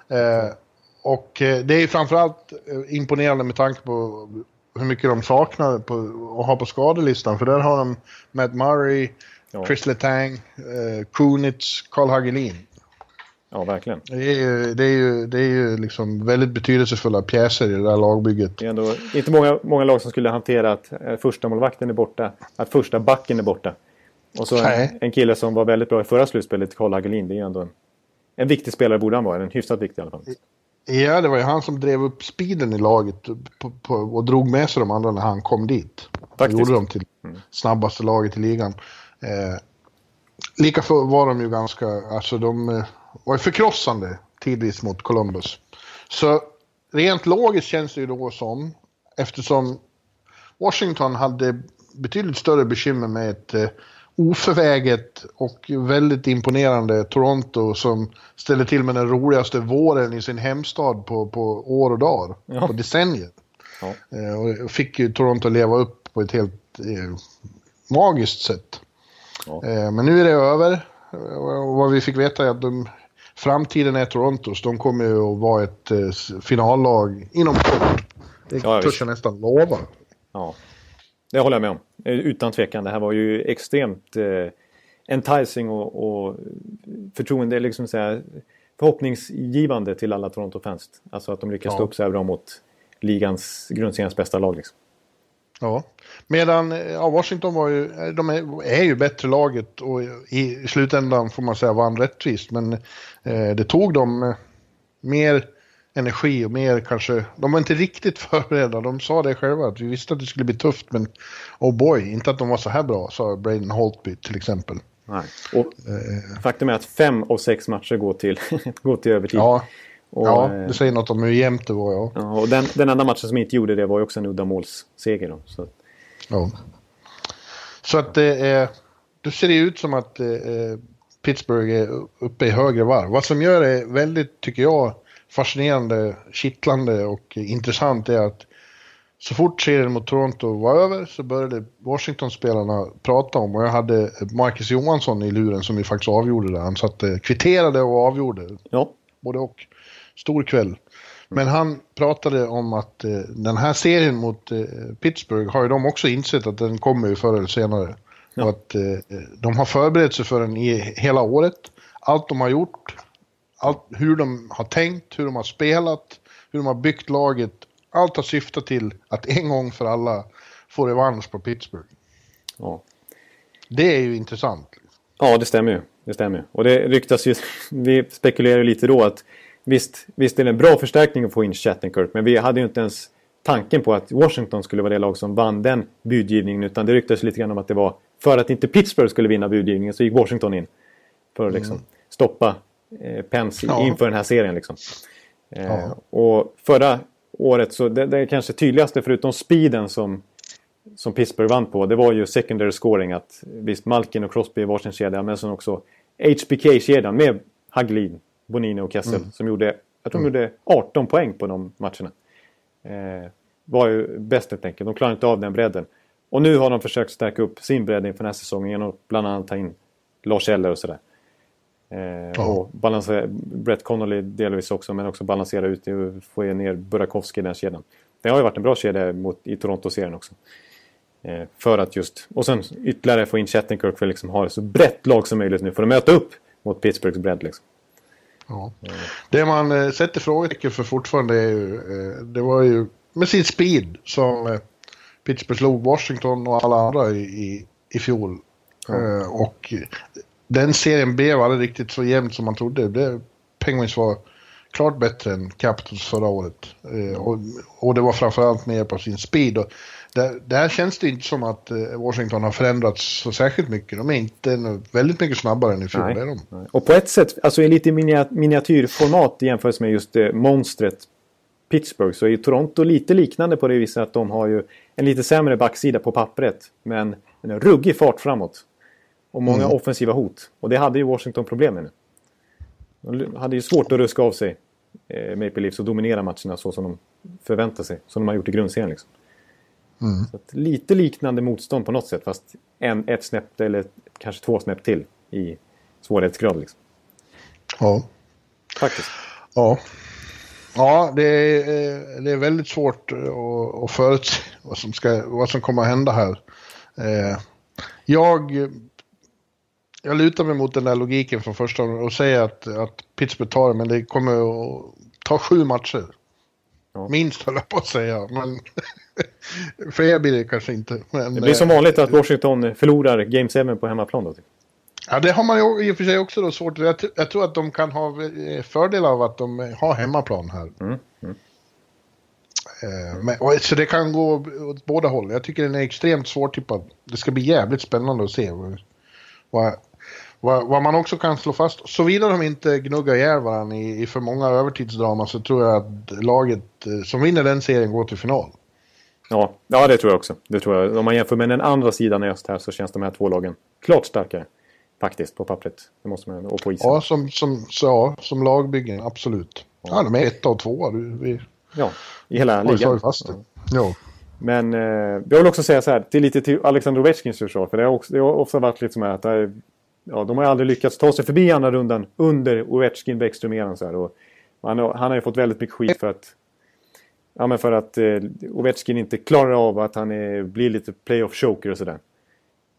Eh, och eh, det är framförallt eh, imponerande med tanke på hur mycket de saknar på, att ha på skadelistan. För där har de Matt Murray, ja. Chris Letang, eh, Kunitz, Carl Hagelin. Ja, verkligen. Det är, ju, det är ju, det är ju liksom väldigt betydelsefulla pjäser i det där lagbygget. Det är ändå inte många, många lag som skulle hantera att första målvakten är borta, att första backen är borta. Och så en, en, kille som var väldigt bra i förra slutspelet, Carl Hagelin, det är ju ändå en, en viktig spelare borde han vara, en hyfsat viktig i alla fall. Ja, det var ju han som drev upp speeden i laget på, på, och drog med sig de andra när han kom dit. Faktiskt. gjorde dem till mm. snabbaste laget i ligan. Eh, lika för var de ju ganska, alltså de eh, var förkrossande tidvis mot Columbus. Så rent logiskt känns det ju då som, eftersom Washington hade betydligt större bekymmer med ett eh, oförväget och väldigt imponerande Toronto som ställer till med den roligaste våren i sin hemstad på, på år och dagar, ja. på decennier. Ja. Eh, och fick ju Toronto leva upp på ett helt eh, magiskt sätt. Ja. Eh, men nu är det över. Och vad vi fick veta är att de, framtiden är Torontos. De kommer ju att vara ett eh, finallag inom kort. Det ja, törs jag nästan lova. Ja, det håller jag med om. Eh, utan tvekan. Det här var ju extremt eh, enticing och, och förtroende, liksom så här, förhoppningsgivande till alla Toronto-fans. Alltså att de lyckas ja. stå upp så här bra mot ligans, grundseriens bästa lag. Liksom. Ja, medan ja, Washington var ju, de är, är, ju bättre laget och i slutändan får man säga vann rättvist. Men eh, det tog dem eh, mer energi och mer kanske, de var inte riktigt förberedda. De sa det själva att vi visste att det skulle bli tufft men oh boy, inte att de var så här bra, sa Braden Holtby till exempel. Nej. Och eh, faktum är att fem av sex matcher går till, går till övertid. Ja, och, ja, eh, det säger något om hur jämnt det var. Ja. ja och den, den enda matchen som inte gjorde det var ju också en uddamålsseger. Då, så. Ja. Så att det är... Det ser ut som att eh, Pittsburgh är uppe i högre varv. Vad som gör det väldigt, tycker jag, fascinerande, kittlande och intressant är att så fort serien mot Toronto var över så började Washington-spelarna prata om, och jag hade Marcus Johansson i luren som ju faktiskt avgjorde det. Han satte, kvitterade och avgjorde. Ja. Både och stor kväll. Men han pratade om att eh, den här serien mot eh, Pittsburgh har ju de också insett att den kommer ju förr eller senare. Ja. Och att eh, de har förberett sig för den i hela året. Allt de har gjort, allt, hur de har tänkt, hur de har spelat, hur de har byggt laget. Allt har syftat till att en gång för alla få revansch på Pittsburgh. Ja. Det är ju intressant. Ja, det stämmer ju. Det stämmer. Och det ryktas ju, vi spekulerar lite då att Visst, visst är det en bra förstärkning att få in Shattenkirk men vi hade ju inte ens tanken på att Washington skulle vara det lag som vann den budgivningen utan det ryktades lite grann om att det var för att inte Pittsburgh skulle vinna budgivningen så gick Washington in för att liksom mm. stoppa eh, Pence ja. inför den här serien. Liksom. Eh, ja. Och förra året så det, det kanske tydligaste förutom speeden som, som Pittsburgh vann på det var ju secondary scoring att visst Malkin och Crosby i varsin kedja men sen också HBK-kedjan med Haglin Bonino och Kessel mm. som gjorde, jag tror de mm. gjorde 18 poäng på de matcherna. Eh, var ju bäst helt enkelt. De klarade inte av den bredden. Och nu har de försökt stärka upp sin bredd inför den här säsongen genom bland annat ta in Lars Eller och sådär. Eh, oh. Och balansera, Brett Connolly delvis också, men också balansera ut och få ner Burakovsky i den kedjan. Det har ju varit en bra kedja mot, i Toronto-serien också. Eh, för att just, och sen ytterligare få in Chattenkirk för att liksom ha ett så brett lag som möjligt nu för att möta upp mot Pittsburghs bredd. Liksom. Ja. Det man eh, sätter frågetecken för fortfarande är ju, eh, det var ju med sin speed som eh, Pittsburgh slog Washington och alla andra i, i, i fjol. Ja. Eh, och den serien blev aldrig riktigt så jämnt som man trodde. Det, Penguins var klart bättre än Capitals förra året. Eh, och, och det var framförallt mer på sin speed. Och där, där känns det inte som att eh, Washington har förändrats så särskilt mycket. De är inte väldigt mycket snabbare än i fjol. Nej. Och på ett sätt, alltså i lite miniatyrformat i jämförelse med just eh, monstret Pittsburgh så är Toronto lite liknande på det viset att de har ju en lite sämre backsida på pappret. Men en ruggig fart framåt. Och många mm. offensiva hot. Och det hade ju Washington problem med nu. De hade ju svårt att ruska av sig eh, Maple Leafs och dominera matcherna så som de förväntar sig. Som de har gjort i grundserien liksom. Mm. Så lite liknande motstånd på något sätt fast en, ett snäpp eller kanske två snäpp till i svårighetsgrad. Liksom. Ja. Faktiskt. Ja. Ja, det är, det är väldigt svårt att, att förutse vad som, ska, vad som kommer att hända här. Eh, jag, jag lutar mig mot den där logiken från första och säger att, att Pittsburgh tar det, men det kommer att ta sju matcher. Ja. Minst höll jag på att säga, men för er blir det kanske inte. Men, det blir som vanligt att Washington förlorar Game 7 på hemmaplan då? Typ. Ja, det har man ju i och för sig också då svårt. Jag, jag tror att de kan ha fördel av att de har hemmaplan här. Mm. Mm. Eh, men, så det kan gå åt båda håll. Jag tycker den är extremt svårtippad. Det ska bli jävligt spännande att se vad, vad, vad, man också kan slå fast, såvida de inte gnuggar ihjäl varandra i, i för många övertidsdrama så tror jag att laget eh, som vinner den serien går till final. Ja, ja, det tror jag också. Det tror jag. Om man jämför med den andra sidan i öst här så känns de här två lagen klart starkare. Faktiskt, på pappret. Det måste man Och på isen. Ja, som, som, så, ja, som lagbyggen, absolut. Ja, ja de är etta och tvåa. Vi... Ja, i hela ligan. Ja, fast det. Ja. Men eh, jag vill också säga så här, till lite till Alexander Ovechkins försvar. För det har, också, det har ofta varit lite som att det, ja, de har aldrig lyckats ta sig förbi andra rundan under Ovechkin, Bäckström, eran så här. Och han, han har ju fått väldigt mycket skit för att Ja, men för att eh, Ovechkin inte klarar av att han är, blir lite playoff choker och sådär.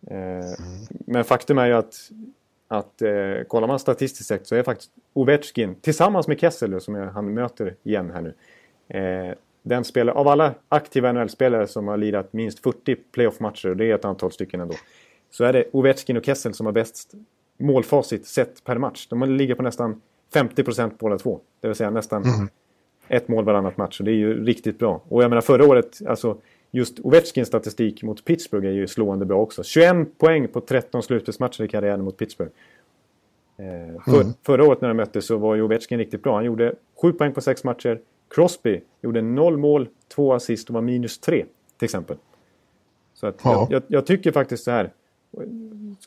Eh, mm. Men faktum är ju att, att eh, kollar man statistiskt sett så är faktiskt Ovechkin tillsammans med Kessel som jag, han möter igen här nu. Eh, den spelare, av alla aktiva NHL-spelare som har lirat minst 40 playoff-matcher, och det är ett antal stycken ändå, så är det Ovechkin och Kessel som har bäst målfacit sett per match. De ligger på nästan 50 procent båda två. Det vill säga nästan mm ett mål varannat match. Och det är ju riktigt bra. Och jag menar förra året, alltså just Ovechkins statistik mot Pittsburgh är ju slående bra också. 21 poäng på 13 slutspelsmatcher i karriären mot Pittsburgh. Eh, för, mm. Förra året när de möttes så var ju Ovechkin riktigt bra. Han gjorde 7 poäng på 6 matcher. Crosby gjorde 0 mål, 2 assist och var minus 3 till exempel. Så att ja. jag, jag, tycker faktiskt så här.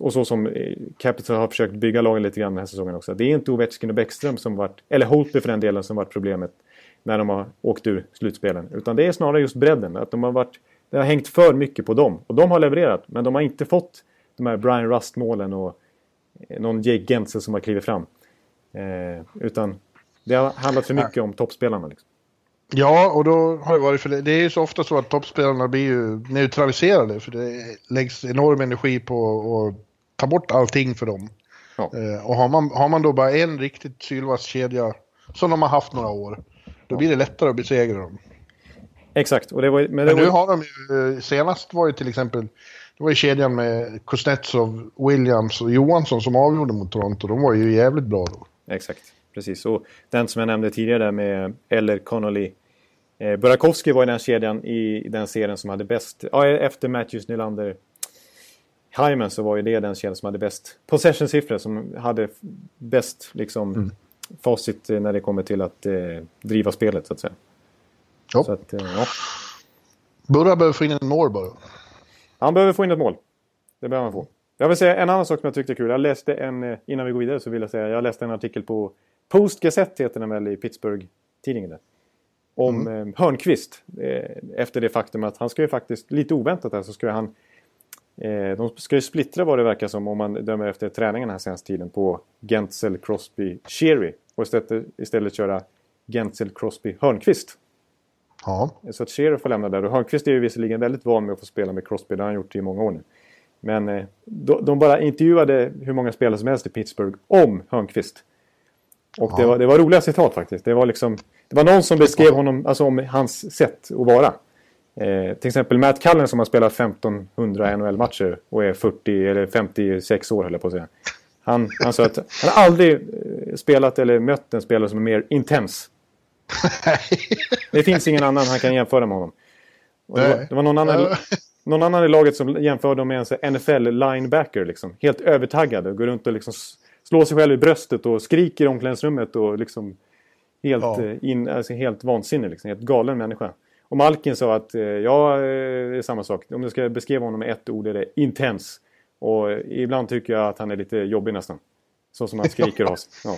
Och så som eh, Capital har försökt bygga lagen lite grann den här säsongen också. Det är inte Ovechkin och Bäckström som varit, eller Holtby för den delen, som varit problemet när de har åkt ur slutspelen. Utan det är snarare just bredden. Att de har varit, det har hängt för mycket på dem. Och de har levererat. Men de har inte fått de här Brian Rust-målen och eh, någon Jake Gensel som har klivit fram. Eh, utan det har handlat för mycket om toppspelarna. Liksom. Ja, och då har det varit för det. Det är ju så ofta så att toppspelarna blir ju neutraliserade. För det läggs enorm energi på att ta bort allting för dem. Ja. Eh, och har man, har man då bara en riktigt sylvass kedja, som de har haft några år, då blir det lättare att besegra dem. Exakt. Och det var, men, det men nu har de ju, eh, senast var ju till exempel, det var ju kedjan med Kuznetsov, Williams och Johansson som avgjorde mot Toronto. De var ju jävligt bra då. Exakt, precis. Och den som jag nämnde tidigare med Eller Connolly. Eh, Burakovsky var ju den kedjan i den serien som hade bäst, ja, efter Matthews, Nylander, Hyman så var ju det den kedjan som hade bäst possession-siffror. Som hade bäst liksom mm facit när det kommer till att eh, driva spelet så att säga. Ja. Så att, eh, ja. Burra behöver få in ett mål bara. Han behöver få in ett mål. Det behöver han få. Jag vill säga en annan sak som jag tyckte är kul. Jag läste en, eh, innan vi går vidare så vill jag säga, jag läste en artikel på Post Gazette heter den väl i Pittsburgh-tidningen. Om mm. eh, Hörnqvist. Eh, efter det faktum att han ska ju faktiskt, lite oväntat här, så ska han Eh, de ska ju splittra vad det verkar som om man dömer efter träningen här senaste tiden på Gentzel, Crosby, Sherry. Och istället, istället köra Gentzel, Crosby, Hörnqvist. Ja. Så att Sherry får lämna där. Och Hörnqvist är ju visserligen väldigt van med att få spela med Crosby. Det har han gjort i många år nu. Men de, de, bara intervjuade hur många spelare som helst i Pittsburgh om Hörnqvist. Och ja. det, var, det var roliga citat faktiskt. Det var, liksom, det var någon som beskrev honom, alltså om hans sätt att vara. Eh, till exempel Matt Cullen som har spelat 1500 NHL-matcher och är 40 eller 56 år höll jag på att säga. Han, han sa att han har aldrig eh, spelat eller mött en spelare som är mer intens. det finns ingen annan han kan jämföra med honom. Det, var, det var någon annan, någon annan i laget som jämförde med en NFL-linebacker. Liksom. Helt övertaggad och går runt och liksom slår sig själv i bröstet och skriker i omklädningsrummet och liksom helt, ja. Eh, in, alltså helt vansinnig. Liksom. Helt galen människa. Och Malkin sa att eh, ja, eh, det är samma sak. Om jag ska beskriva honom med ett ord är det intens. Och ibland tycker jag att han är lite jobbig nästan. Så som han skriker oss. Ja.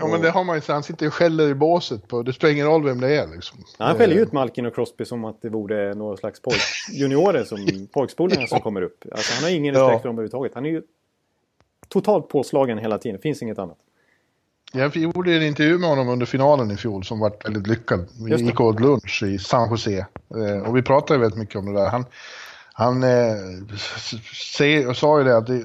Ja men det har man ju Han sitter ju skäller i båset på. Det spelar ingen roll vem det är liksom. Ja, han skäller ju ut Malkin och Crosby som att det vore några slags pojk, juniorer som pojkspolingar som kommer upp. Alltså, han har ingen respekt ja. för dem överhuvudtaget. Han är ju totalt påslagen hela tiden. Det finns inget annat. Jag gjorde en intervju med honom under finalen i fjol som var väldigt lyckad. Vi gick åt lunch i San Jose eh, och vi pratade väldigt mycket om det där. Han, han eh, sa ju det att det,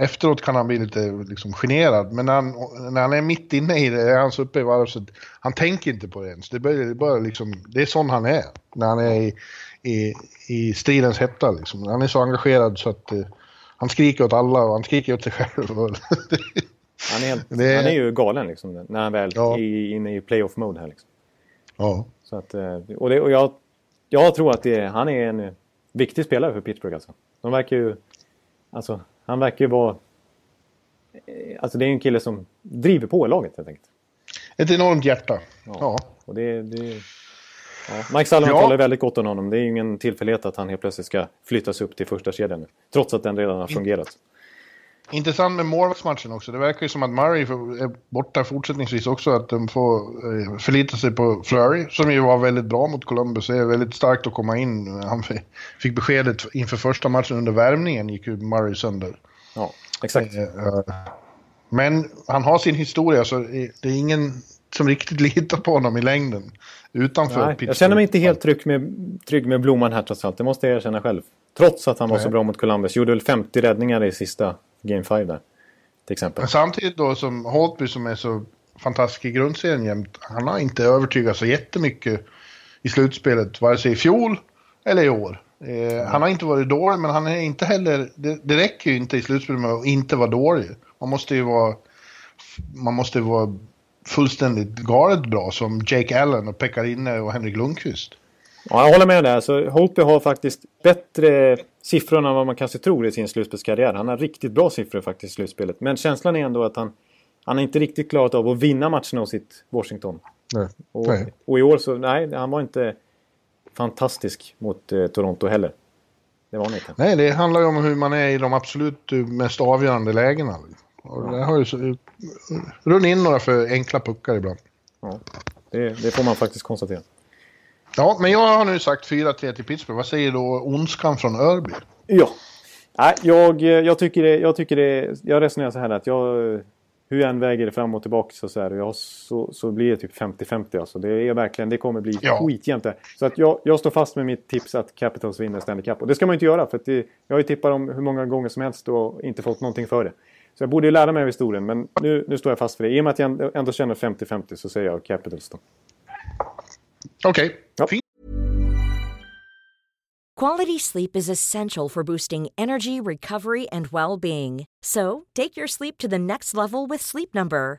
efteråt kan han bli lite liksom, generad, men när han, när han är mitt inne i det, är han så uppe i varv så han tänker inte på det ens. Det, börjar, bara liksom, det är sån han är när han är i, i, i stridens hetta. Liksom. Han är så engagerad så att eh, han skriker åt alla och han skriker åt sig själv. Han är, helt, det... han är ju galen liksom, när han väl ja. är inne i playoff-mode här. Liksom. Ja. Så att, eh, och, det, och jag, jag tror att det, han är en viktig spelare för Pittsburgh. Alltså. De verkar ju... Alltså, han verkar ju vara... Eh, alltså det är en kille som driver på laget helt enkelt. Ett enormt hjärta. Ja. ja. Och det, det, Ja, Mike Sullivan ja. talar väldigt gott om honom. Det är ingen tillfällighet att han helt plötsligt ska flyttas upp till första kedjan Trots att den redan har fungerat. Intressant med målvaktsmatchen också. Det verkar ju som att Murray är borta fortsättningsvis också. Att de får eh, förlita sig på Flurry, som ju var väldigt bra mot Columbus. Det är väldigt starkt att komma in. Han fick beskedet inför första matchen under värmningen, gick ju Murray sönder. Ja, exakt. Eh, eh, men han har sin historia, så det är ingen som riktigt litar på honom i längden. Utanför Nej, Jag känner mig inte helt trygg med, trygg med Blomman här trots allt. Det måste jag erkänna själv. Trots att han var Nej. så bra mot Columbus. Gjorde väl 50 räddningar i sista Game 5 där. Till exempel. Men samtidigt då som Holtby som är så fantastisk i grundserien jämt. Han har inte övertygat så jättemycket i slutspelet. Vare sig i fjol eller i år. Eh, Han har inte varit dålig men han är inte heller... Det, det räcker ju inte i slutspelet med att inte vara dålig. Man måste ju vara... Man måste vara fullständigt galet bra som Jake Allen och Pekarinne och Henrik Lundqvist. Ja, jag håller med där. Så Holtby har faktiskt bättre siffror än vad man kanske tror i sin slutspelskarriär. Han har riktigt bra siffror faktiskt i slutspelet. Men känslan är ändå att han, han inte riktigt klarat av att vinna matcherna hos sitt Washington. Nej. Och, nej. och i år så, nej, han var inte fantastisk mot eh, Toronto heller. Det var han inte. Nej, det handlar ju om hur man är i de absolut mest avgörande lägena. Och har ju så, runnit in några för enkla puckar ibland. Ja, det, det får man faktiskt konstatera. Ja, men jag har nu sagt 4-3 till Pittsburgh. Vad säger då ondskan från Örby? Ja. Nej, jag, jag tycker det, jag tycker det, jag resonerar så här att jag, hur jag än väger det fram och tillbaka så, så, här, jag, så, så blir det typ 50-50 alltså. Det är verkligen, det kommer bli ja. skitjämnt. Så att jag, jag står fast med mitt tips att Capitals vinner Stanley Cup. Och det ska man inte göra för det, jag har ju tippat om hur många gånger som helst och inte fått någonting för det. Så jag borde ju lära mig av historien, men nu, nu står jag fast för det. I och med att jag ändå känner 50-50 så säger jag Capitals då. Okej. Okay. Ja. Quality sleep is essential for boosting energy, recovery and well-being. So, take your sleep to the next level with Sleep Number.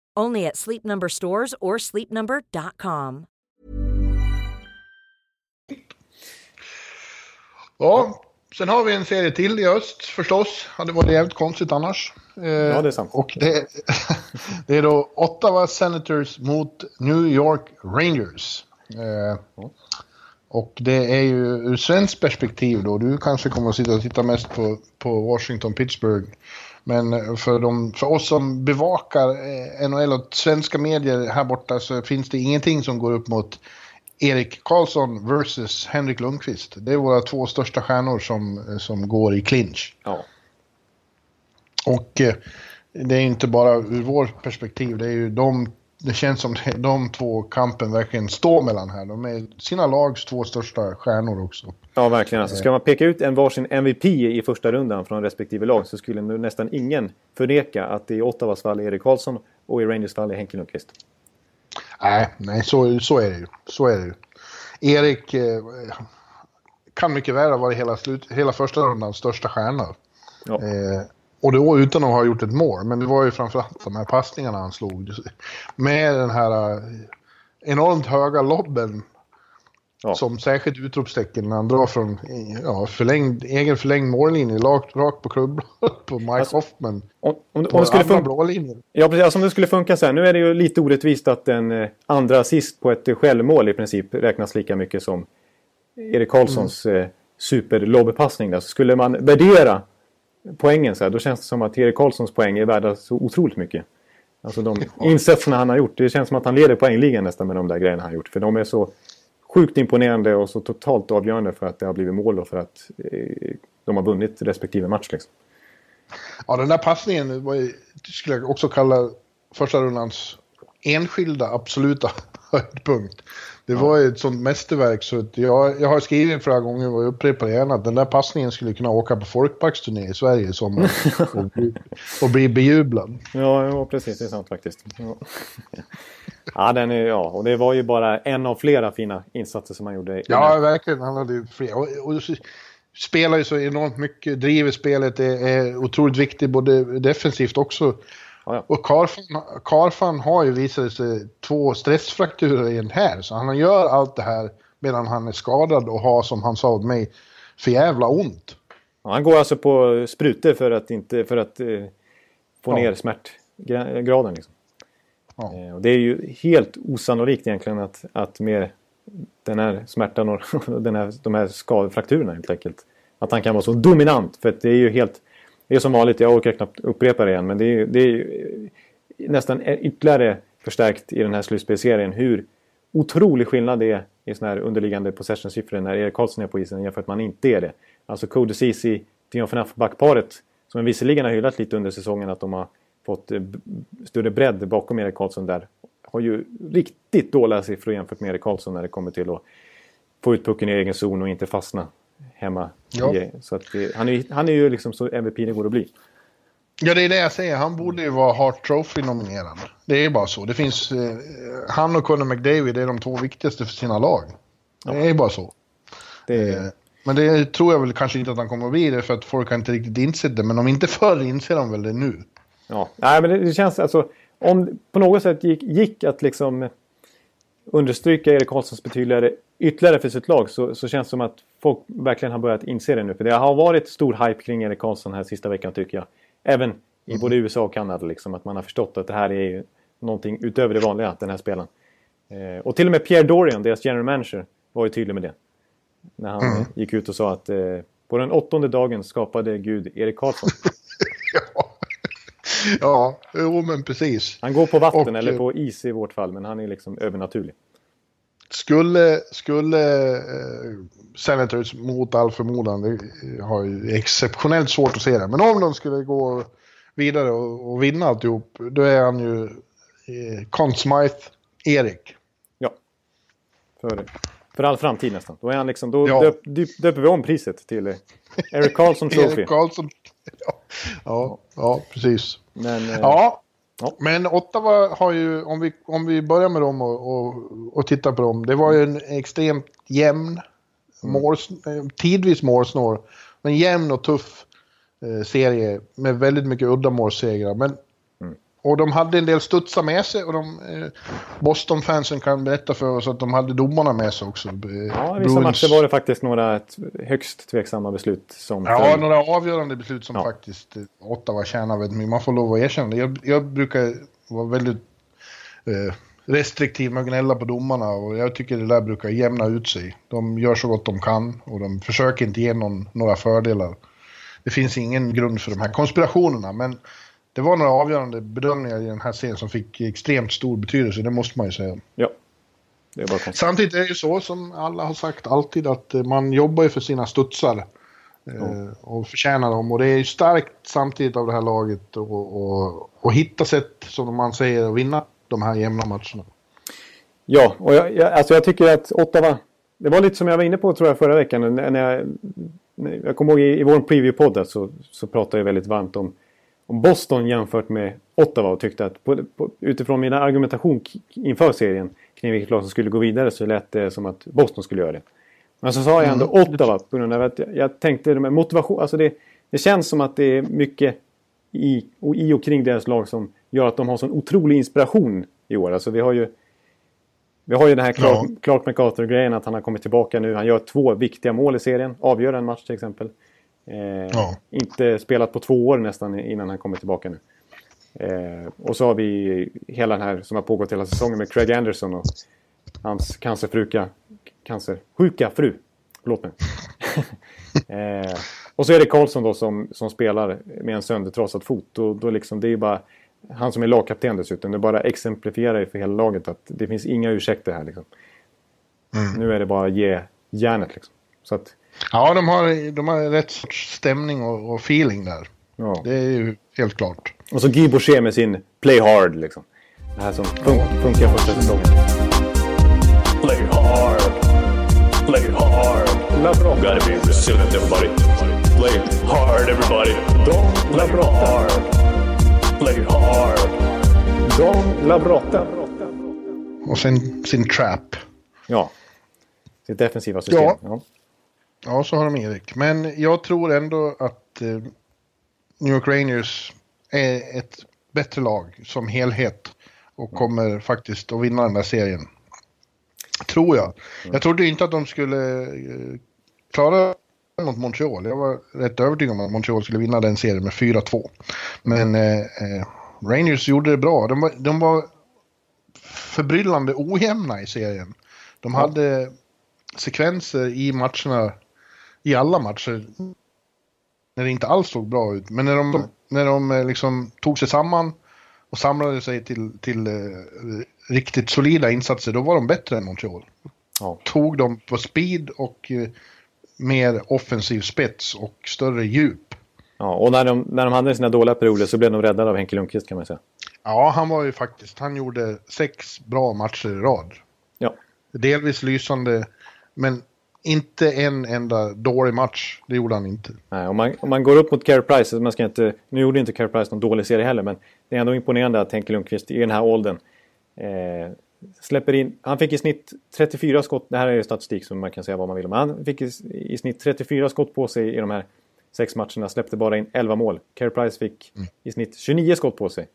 Only at Sleep Number stores or sleepnumber.com. Ja, sen har vi en serie till i öst förstås. Hade varit jävligt konstigt annars. Eh, ja, det är sant. Och det, det, är då Ottawa Senators mot New York Rangers. Eh, och det är ju ur svenskt perspektiv då, du kanske kommer att sitta och titta mest på, på Washington, Pittsburgh. Men för, de, för oss som bevakar eh, NHL och svenska medier här borta så finns det ingenting som går upp mot Erik Karlsson versus Henrik Lundqvist. Det är våra två största stjärnor som, som går i clinch. Ja. Och eh, det är inte bara ur vårt perspektiv, det är ju de det känns som de två kampen verkligen står mellan här. De är sina lags två största stjärnor också. Ja, verkligen. Alltså, ska man peka ut en varsin MVP i första rundan från respektive lag så skulle nu nästan ingen förneka att det i Ottawas fall är Erik Karlsson och i Rangers fall är Henke Lundqvist. Nej, nej så, så är det ju. Så är det ju. Erik eh, kan mycket väl ha varit hela, slut, hela första rundans största stjärna. Ja. Eh, och då utan att ha gjort ett mål, men det var ju framförallt de här passningarna han slog. Med den här eh, enormt höga lobben. Ja. Som särskilt utropstecken när han drar från ja, förlängd, egen förlängd mållinje rakt, rakt på klubban på Mike alltså, Hoffman. Om, om, om det skulle funka, Ja, precis. Alltså, om det skulle funka så här. Nu är det ju lite orättvist att en eh, andra assist på ett självmål i princip räknas lika mycket som Erik Karlssons mm. eh, superlobbpassning. Så skulle man värdera poängen så här, då känns det som att Erik Karlssons poäng är värda så otroligt mycket. Alltså de insatserna han har gjort. Det känns som att han leder poängligan nästan med de där grejerna han har gjort. För de är så sjukt imponerande och så totalt avgörande för att det har blivit mål och för att eh, de har vunnit respektive match. Liksom. Ja, den där passningen var ju, skulle jag också kalla första rundans enskilda absoluta höjdpunkt. Det var ju ett sånt mästerverk så att jag, jag har skrivit flera gånger och upprepar gärna att den där passningen skulle kunna åka på folkparksturné i Sverige i sommar och, bli, och bli bejublad. Ja, ja, precis. Det är sant faktiskt. Ja. ja, den är, ja, och det var ju bara en av flera fina insatser som han gjorde. Ja, verkligen. Han hade ju fler. Och, och, spelar ju så enormt mycket, driver spelet, är, är otroligt viktig både defensivt också. Ja, ja. Och Karfan, Karfan har ju visat sig två stressfrakturer i en här, så han gör allt det här medan han är skadad och har, som han sa åt mig, för jävla ont. Ja, han går alltså på sprutor för att, inte, för att eh, få ner smärtgraden. Liksom. Eh, och det är ju helt osannolikt egentligen att, att med den här smärtan och den här, de här skadefrakturerna helt enkelt. Att han kan vara så dominant. För det är ju helt... Det är som vanligt, jag orkar knappt upprepa det igen. Men det är, det är nästan ytterligare förstärkt i den här slutspelserien. Hur otrolig skillnad det är i sådana här underliggande possession-siffror när Erik Karlsson är på isen jämfört med att man inte är det. Alltså Cody Ceesay, Dion Phaneuf-backparet som visserligen har hyllat lite under säsongen att de har fått eh, större bredd bakom Erik Karlsson där. Har ju riktigt dåliga siffror jämfört med Erik Karlsson när det kommer till att få ut pucken i egen zon och inte fastna hemma. Ja. Så att det, han, är, han är ju liksom så MVP det går att bli. Ja, det är det jag säger. Han borde ju vara Hart Trophy-nominerad. Det är bara så. Det finns, eh, han och Conor McDavid är de två viktigaste för sina lag. Det ja. är bara så. Det... Eh, men det tror jag väl kanske inte att han kommer att bli det för att folk har inte riktigt insett det. Men om inte förr inser de väl det nu. Ja, Nej, men det, det känns alltså... Om på något sätt gick, gick att liksom understryka Erik Karlssons betydelse ytterligare för sitt lag så, så känns det som att folk verkligen har börjat inse det nu. För det har varit stor hype kring Erik Karlsson här sista veckan tycker jag. Även i både USA och Kanada liksom. Att man har förstått att det här är ju någonting utöver det vanliga, den här spelaren. Eh, och till och med Pierre Dorian, deras general manager, var ju tydlig med det. När han mm. gick ut och sa att eh, på den åttonde dagen skapade Gud Erik Karlsson. ja. ja, jo men precis. Han går på vatten och, eller på is i vårt fall, men han är liksom övernaturlig. Skulle, skulle eh, Senators mot all förmodan, det har ju exceptionellt svårt att se det, men om de skulle gå vidare och, och vinna alltihop, då är han ju eh, Conn Smythe Erik. Ja, för, för all framtid nästan. Då, är han liksom, då ja. döp, döper vi om priset till eh, Eric Carlson Trophy. Eric Carlson. Ja, ja, ja precis. Men, eh, ja, Ja. Men Ottawa har ju, om vi, om vi börjar med dem och, och, och tittar på dem, det var ju en extremt jämn, mm. måls, tidvis målsnår, men jämn och tuff eh, serie med väldigt mycket uddamålssegrar. Men och de hade en del studsar med sig och de, eh, Boston-fansen kan berätta för oss att de hade domarna med sig också. Ja, i vissa matcher var det faktiskt några högst tveksamma beslut som... Ja, föll. några avgörande beslut som ja. faktiskt eh, Ottawa tjänar väldigt mycket. Man får lov att erkänna det. Jag, jag brukar vara väldigt eh, restriktiv med att gnälla på domarna och jag tycker det där brukar jämna ut sig. De gör så gott de kan och de försöker inte ge någon, några fördelar. Det finns ingen grund för de här konspirationerna, men det var några avgörande bedömningar i den här serien som fick extremt stor betydelse, det måste man ju säga. Ja. Det är bara Samtidigt är det ju så som alla har sagt alltid att eh, man jobbar ju för sina studsar. Mm. Och förtjänar dem. Och det är ju starkt samtidigt av det här laget att hitta sätt, som man säger, att vinna de här jämna matcherna. Ja, och jag, jag, alltså jag tycker att Ottawa... Det var lite som jag var inne på tror jag förra veckan. När jag, jag kommer ihåg i, i vår preview-podd så, så pratade jag väldigt varmt om Boston jämfört med Ottawa och tyckte att på, på, utifrån min argumentation inför serien kring vilket lag som skulle gå vidare så lät det som att Boston skulle göra det. Men så sa jag ändå mm. Ottawa på grund av att jag tänkte med motivation, alltså det, det känns som att det är mycket i och, i och kring deras lag som gör att de har sån otrolig inspiration i år. Alltså vi har ju vi har ju den här Clark, ja. Clark MacArthur-grejen att han har kommit tillbaka nu. Han gör två viktiga mål i serien. Avgör en match till exempel. Eh, ja. Inte spelat på två år nästan innan han kommer tillbaka nu. Eh, och så har vi hela den här som har pågått hela säsongen med Craig Anderson och hans cancerfruka, cancersjuka fru. Förlåt mig. eh, och så är det Karlsson då som, som spelar med en söndertrasad fot. Och då liksom, det är bara han som är lagkapten dessutom. Det bara exemplifierar för hela laget att det finns inga ursäkter här. Liksom. Mm. Nu är det bara ge järnet liksom. Så att, Ja, de har, de har rätt sorts stämning och, och feeling där. Ja. Det är ju helt klart. Och så Guy Boucher med sin Play Hard liksom. Det här som fun funkar första säsongen. Play hard. Play hard. La bra. Gotta be resilient everybody. Play hard everybody. Don't la bra. Play hard. Don la brotta. och sen sin trap. Ja, sitt defensiva system. Ja. ja. Ja, så har de Erik. Men jag tror ändå att eh, New York Rangers är ett bättre lag som helhet och kommer faktiskt att vinna den där serien. Tror jag. Jag trodde inte att de skulle eh, klara mot Montreal. Jag var rätt övertygad om att Montreal skulle vinna den serien med 4-2. Men eh, eh, Rangers gjorde det bra. De var, de var förbryllande ojämna i serien. De hade sekvenser i matcherna, i alla matcher, när det inte alls såg bra ut. Men när de, när de eh, liksom tog sig samman och samlade sig till, till eh, riktigt solida insatser, då var de bättre än Montreal. Ja. Tog dem på speed och eh, mer offensiv spets och större djup. Ja, och när de, när de hade sina dåliga perioder så blev de räddade av Henke Lundqvist kan man säga. Ja, han var ju faktiskt, han gjorde sex bra matcher i rad. Ja. Delvis lysande, men inte en enda dålig match. Det gjorde han inte. Nej, om man, om man går upp mot Carey Price, man ska inte, nu gjorde inte Carey Price någon dålig serie heller, men det är ändå imponerande att Henke Lundqvist i den här åldern eh, släpper in, han fick i snitt 34 skott, det här är ju statistik som man kan säga vad man vill om, han fick i, i snitt 34 skott på sig i de här sex matcherna, släppte bara in 11 mål. Carey Price fick mm. i snitt 29 skott på sig,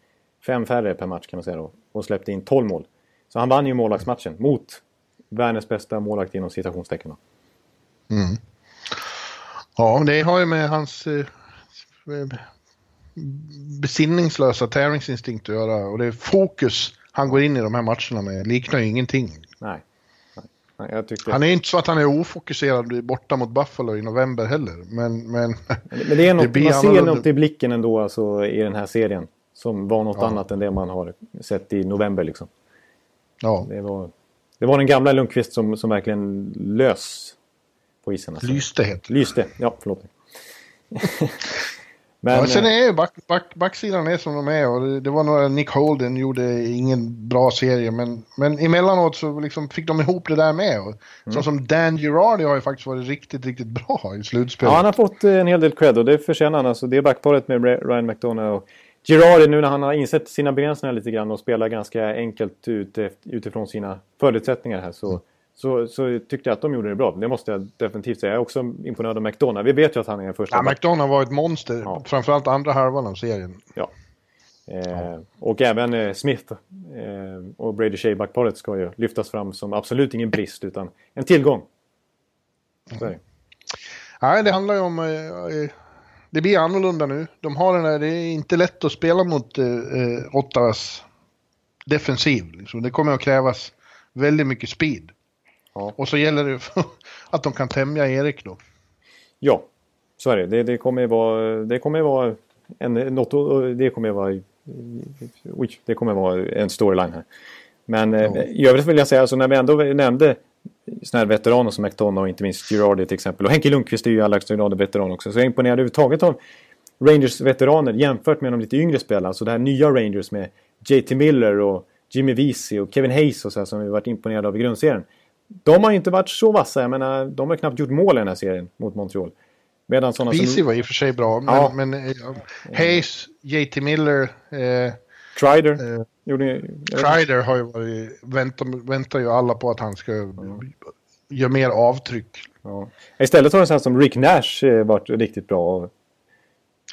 fem färre per match kan man säga då, och släppte in 12 mål. Så han vann ju målvaktsmatchen mot världens bästa målvakt inom citationstecken. Mm. Ja, det har ju med hans eh, besinningslösa tävlingsinstinkt att göra och det är fokus han går in i de här matcherna med liknar ju ingenting. Nej. Nej tyckte... Han är inte så att han är ofokuserad borta mot Buffalo i november heller. Men, men, men det är något, det man ser något i blicken ändå alltså, i den här serien. Som var något ja. annat än det man har sett i november. Liksom. Ja. Det, var, det var den gamla Lundqvist som, som verkligen lös på isen. Alltså. Lyste heter Lyste, ja förlåt. Men, ja, sen är ju back, back, backsidan är som de är och det, det, var några, Nick Holden gjorde ingen bra serie men, men emellanåt så liksom fick de ihop det där med. Och, mm. som Dan Girardi har ju faktiskt varit riktigt, riktigt bra i slutspelet. Ja, han har fått eh, en hel del cred och det förtjänar han. Alltså, det är backparet med Ryan McDonough och Girardi nu när han har insett sina begränsningar lite grann och spelar ganska enkelt ut, utifrån sina förutsättningar här så mm så, så tyckte jag att de gjorde det bra. Det måste jag definitivt säga. Jag är också imponerad av McDonough. Vi vet ju att han är första... Ja, McDonough var ett monster. Ja. Framförallt andra halvan av serien. Ja. Eh, ja. Och även eh, Smith eh, och Brady Shea backparet ska ju lyftas fram som absolut ingen brist utan en tillgång. Nej, det handlar ju om... Eh, eh, det blir annorlunda nu. De har den där, det är inte lätt att spela mot eh, Ottawas defensiv. Liksom. Det kommer att krävas väldigt mycket speed. Ja. Och så gäller det att de kan tämja Erik då. Ja, så är det. Det, det kommer ju vara, det kommer vara en, något, det kommer vara, oj, det kommer vara en storyline här. Men eh, ja. i övrigt vill jag säga, alltså när vi ändå nämnde sådana här veteraner som McDonough och inte minst Girardi till exempel. Och Henke Lundqvist är ju grad veteran också. Så jag är imponerad överhuvudtaget av Rangers veteraner jämfört med de lite yngre spelarna. Så det här nya Rangers med JT Miller och Jimmy Vesey och Kevin Hayes och så här, som vi varit imponerade av i grundserien. De har inte varit så vassa. Jag menar, de har knappt gjort mål i den här serien mot Montreal. Medan sådana som... var i och för sig bra, men, ja. men uh, Hayes, JT Miller... Uh, Trider. Uh, gjorde, Trider har ju varit, väntar, väntar ju alla på att han ska ja. göra mer avtryck. Ja. Istället har en sån som Rick Nash varit riktigt bra.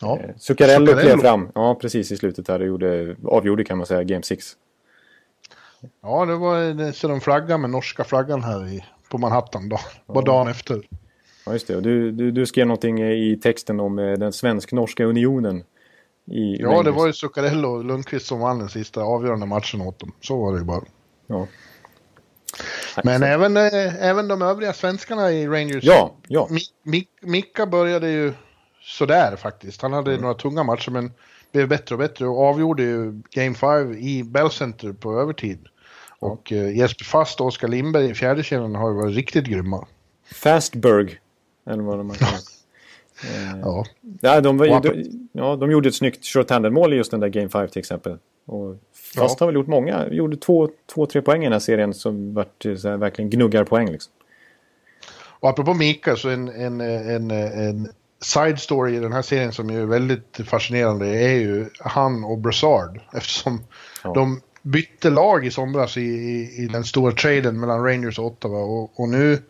Ja. Zuccarello klev fram, ja precis i slutet där och gjorde, avgjorde kan man säga, Game 6. Ja, det var så de flaggade med norska flaggan här i, på Manhattan då, ja. bara dagen efter. Ja, just det. Du, du, du skrev någonting i texten om eh, den svensk-norska unionen. I ja, Rangers. det var ju Zuccarello och Lundqvist som vann den sista avgörande matchen åt dem. Så var det ju bara. Ja. Men även, äh, även de övriga svenskarna i Rangers. Ja, ja. Mik Micka började ju sådär faktiskt. Han hade mm. några tunga matcher men blev bättre och bättre och avgjorde ju Game 5 i Bell Center på övertid. Och eh, Jesper Fast och Oskar Lindberg i fjärde kedjan har ju varit riktigt grymma. Fastberg, eller vad de har kallat. eh, ja. Ja, de, var, de, ja, de gjorde ett snyggt short-handed-mål i just den där Game 5 till exempel. Och Fast ja. har väl gjort många, gjorde två, två, tre poäng i den här serien som vart så här, verkligen gnuggar poäng liksom. Och apropå Mika så en, en, en, en side story i den här serien som är väldigt fascinerande är ju han och Brassard eftersom ja. de bytte lag i somras i, i, i den stora traden mellan Rangers och Ottawa och, och, nu,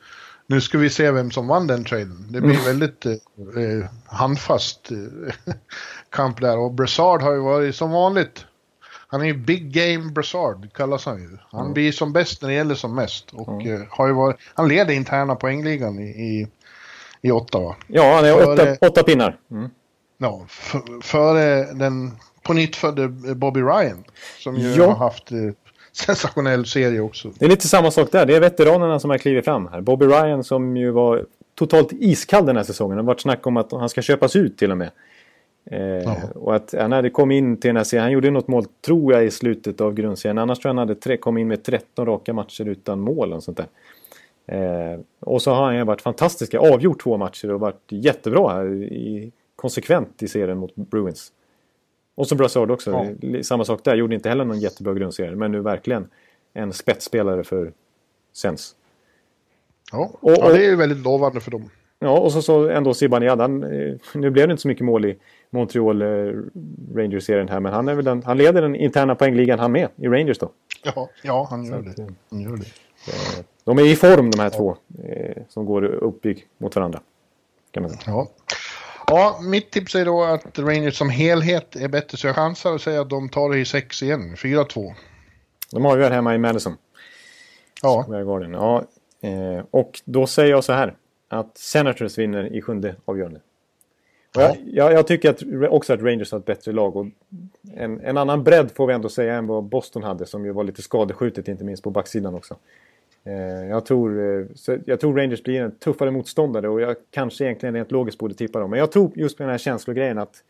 nu ska vi se vem som vann den traden. Det blir mm. väldigt eh, handfast eh, kamp där och Brassard har ju varit som vanligt. Han är ju Big Game Brassard kallas han ju. Han mm. blir som bäst när det gäller som mest och mm. eh, har ju varit, han leder interna poängligan i, i, i Ottawa. Ja, han är åtta, åtta pinnar. Mm. Ja, före den på nytt födde Bobby Ryan. Som ju ja. har haft eh, sensationell serie också. Det är lite samma sak där. Det är veteranerna som har klivit fram här. Bobby Ryan som ju var totalt iskall den här säsongen. Det har varit snack om att han ska köpas ut till och med. Eh, ja. Och att han hade kommit in till den här serien. Han gjorde något mål, tror jag, i slutet av grundserien. Annars tror jag han hade tre, kom in med 13 raka matcher utan mål och sånt där. Eh, och så har han ju varit fantastiska. Avgjort två matcher och varit jättebra här. I, konsekvent i serien mot Bruins. Och så Brassard också. Ja. Samma sak där. Gjorde inte heller någon jättebra grundserie. Men nu verkligen en spetsspelare för Sens. Ja, och, och, ja det är ju väldigt lovande för dem. Ja, och så, så ändå Zibanejad. Eh, nu blev det inte så mycket mål i Montreal eh, Rangers-serien här. Men han, är väl den, han leder den interna poängligan han med i Rangers då. Ja, ja han, gör det. han gör det. Eh, de är i form de här ja. två. Eh, som går upp mot varandra. Kan man säga. Ja. Ja, mitt tips är då att Rangers som helhet är bättre, så jag chansar och säger att de tar det i sex igen. 4-2. De har ju hemma i Madison. Ja. ja eh, och då säger jag så här. Att Senators vinner i sjunde avgörande. Ja. Jag, jag, tycker att, också att Rangers har ett bättre lag. Och en, en, annan bredd får vi ändå säga än vad Boston hade. Som ju var lite skadeskjutet, inte minst på backsidan också. Eh, jag tror, eh, jag tror Rangers blir en tuffare motståndare och jag kanske egentligen rent logiskt borde tippa dem. Men jag tror just på den här känslogrejen att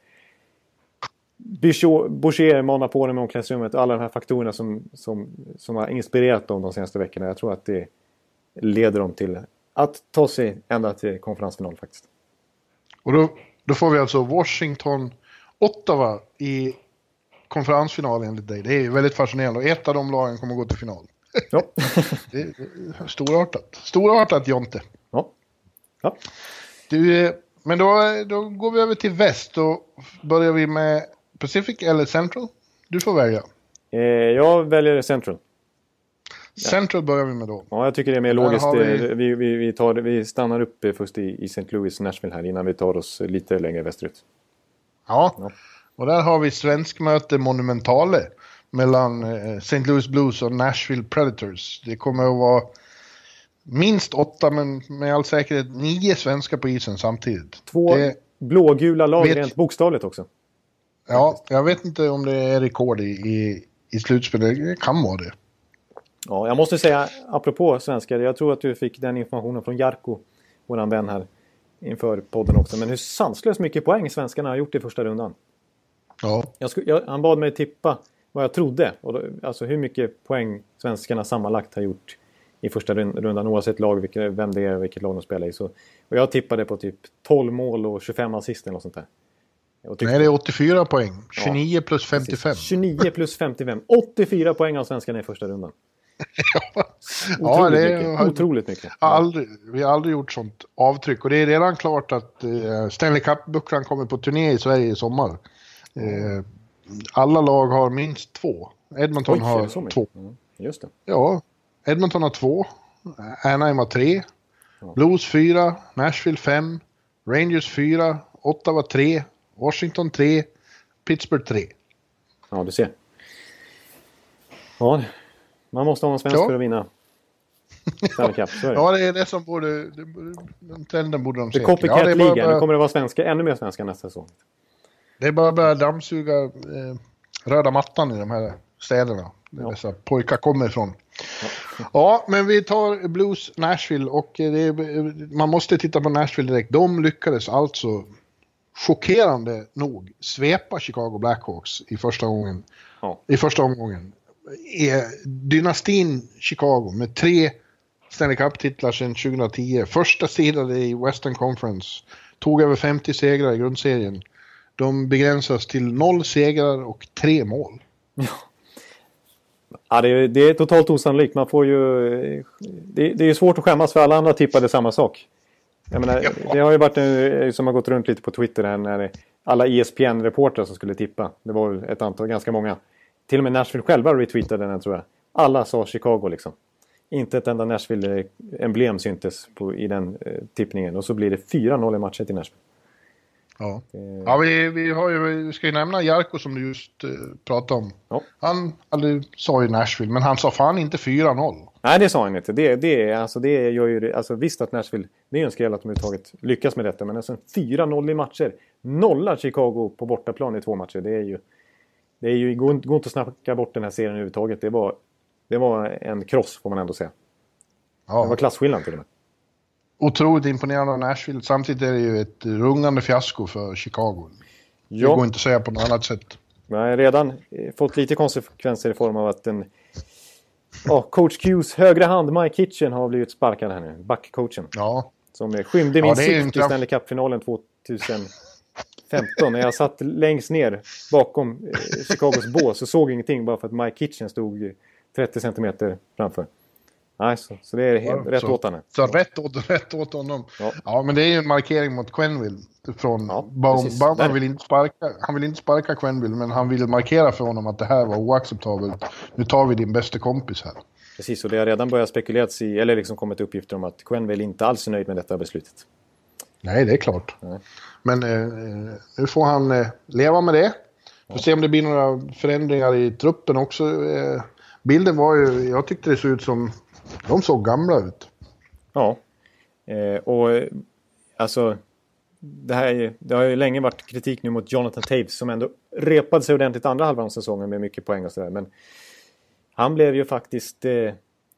Boucher manar på dem i omklädningsrummet och alla de här faktorerna som, som, som har inspirerat dem de senaste veckorna. Jag tror att det leder dem till att ta sig ända till konferensfinal faktiskt. Och då, då får vi alltså Washington, Ottawa i konferensfinal enligt dig. Det är väldigt fascinerande och ett av de lagen kommer gå till final. Ja. det är storartat. Storartat Jonte. Ja. ja. Du, eh, men då, då går vi över till väst. Då börjar vi med Pacific eller Central. Du får välja. Eh, jag väljer Central. Central börjar vi med då. Ja, jag tycker det är mer logiskt. Vi... Vi, vi, vi, tar, vi stannar upp först i, i St. Louis, Nashville här innan vi tar oss lite längre västerut. Ja, ja. och där har vi svensk möte Monumentale mellan eh, St. Louis Blues och Nashville Predators. Det kommer att vara minst åtta, men med all säkerhet nio svenskar på isen samtidigt. Två det... blågula lag vet... rent bokstavligt också. Ja, jag vet inte om det är rekord i, i, i slutspelet. Det kan vara det. Ja, jag måste säga, apropå svenskar, jag tror att du fick den informationen från Jarko, vår vän här, inför podden också. Men hur sanslöst mycket poäng svenskarna har gjort i första rundan. Ja. Jag jag, han bad mig tippa vad jag trodde. Och då, alltså hur mycket poäng svenskarna sammanlagt har gjort i första rundan oavsett lag, vilket, vem det är och vilket lag de spelar i. Så, och jag tippade på typ 12 mål och 25 assist eller något sånt där. Nej, det är 84 poäng. 29 ja, plus 55. Precis. 29 plus 55. 84 poäng av svenskarna i första rundan. ja, Otroligt, ja, det mycket. Otroligt mycket. Aldrig, vi har aldrig gjort sånt avtryck. Och det är redan klart att eh, Stanley Cup-bucklan kommer på turné i Sverige i sommar. Eh, alla lag har minst två. Edmonton Oj, har två. Mm, just det. Ja, Edmonton har två. Anaheim har tre. Ja. Blues fyra. Nashville fem. Rangers fyra. Ottawa tre. Washington tre. Pittsburgh tre. Ja, du ser. Ja, man måste ha en svensk ja. för att vinna. Cup, ja, det är det som borde... Den trenden borde de se. Det är copycat-ligan. Ja, bara... Nu kommer det vara svenska, ännu mer svenska nästa säsong. Det är bara att börja dammsuga eh, röda mattan i de här städerna. Där ja. dessa pojkar kommer ifrån. Ja. ja, men vi tar Blues Nashville och är, man måste titta på Nashville direkt. De lyckades alltså chockerande nog svepa Chicago Blackhawks i första gången. Ja. I första omgången. Dynastin Chicago med tre Stanley Cup-titlar sedan 2010. Första sidan i Western Conference. Tog över 50 segrar i grundserien. De begränsas till noll segrar och tre mål. Ja, det är, det är totalt osannolikt. Man får ju... Det, det är svårt att skämmas för alla andra tippade samma sak. Jag menar, ja. Det har ju varit en, som har gått runt lite på Twitter här när alla ESPN-reportrar som skulle tippa. Det var ett antal, ganska många. till och med Nashville själva retweetade den tror jag. Alla sa Chicago liksom. Inte ett enda Nashville-emblem syntes på, i den eh, tippningen. Och så blir det 4-0 i matchen till Nashville. Ja, eh. ja vi, vi, har ju, vi ska ju nämna Jarko som du just eh, pratade om. Ja. Han eller, sa ju Nashville, men han sa fan inte 4-0. Nej, det sa han inte. Det, det, alltså, det gör ju, alltså, visst att Nashville, det är en skräll att de överhuvudtaget lyckas med detta. Men alltså 4-0 i matcher. Nollar Chicago på bortaplan i två matcher. Det är ju... Det är ju, går, går inte att snacka bort den här serien överhuvudtaget. Det var, det var en kross får man ändå säga. Ja. Det var klasskillnad till och med. Otroligt imponerande av Nashville. Samtidigt är det ju ett rungande fiasko för Chicago. Ja. Det går inte att säga på något annat sätt. Nej, redan eh, fått lite konsekvenser i form av att den... Ja, coach Qs högra hand, Mike Kitchen, har blivit sparkad här nu. Backcoachen. Ja. Som skymde min ja, sikt i Stanley Cup-finalen 2015. När jag satt längst ner bakom eh, Chicagos bås och såg ingenting bara för att Mike Kitchen stod 30 centimeter framför. Nej, så, så det är helt, ja, rätt så, åt honom. Så rätt åt, rätt åt honom. Ja. ja. men det är ju en markering mot Quenville. Från ja, Baum, vill inte sparka, han vill inte sparka Quenville, men han vill markera för honom att det här var oacceptabelt. Nu tar vi din bästa kompis här. Precis, och det har redan börjat spekuleras i, eller liksom kommit uppgifter om att Quenville inte alls är nöjd med detta beslutet. Nej, det är klart. Nej. Men eh, nu får han eh, leva med det. Får ja. se om det blir några förändringar i truppen också. Eh, bilden var ju, jag tyckte det såg ut som de såg gamla ut. Ja. Eh, och alltså, det, här, det har ju länge varit kritik nu mot Jonathan Taves som ändå repade sig ordentligt andra halvan av säsongen med mycket poäng och sådär. Men han blev ju faktiskt eh,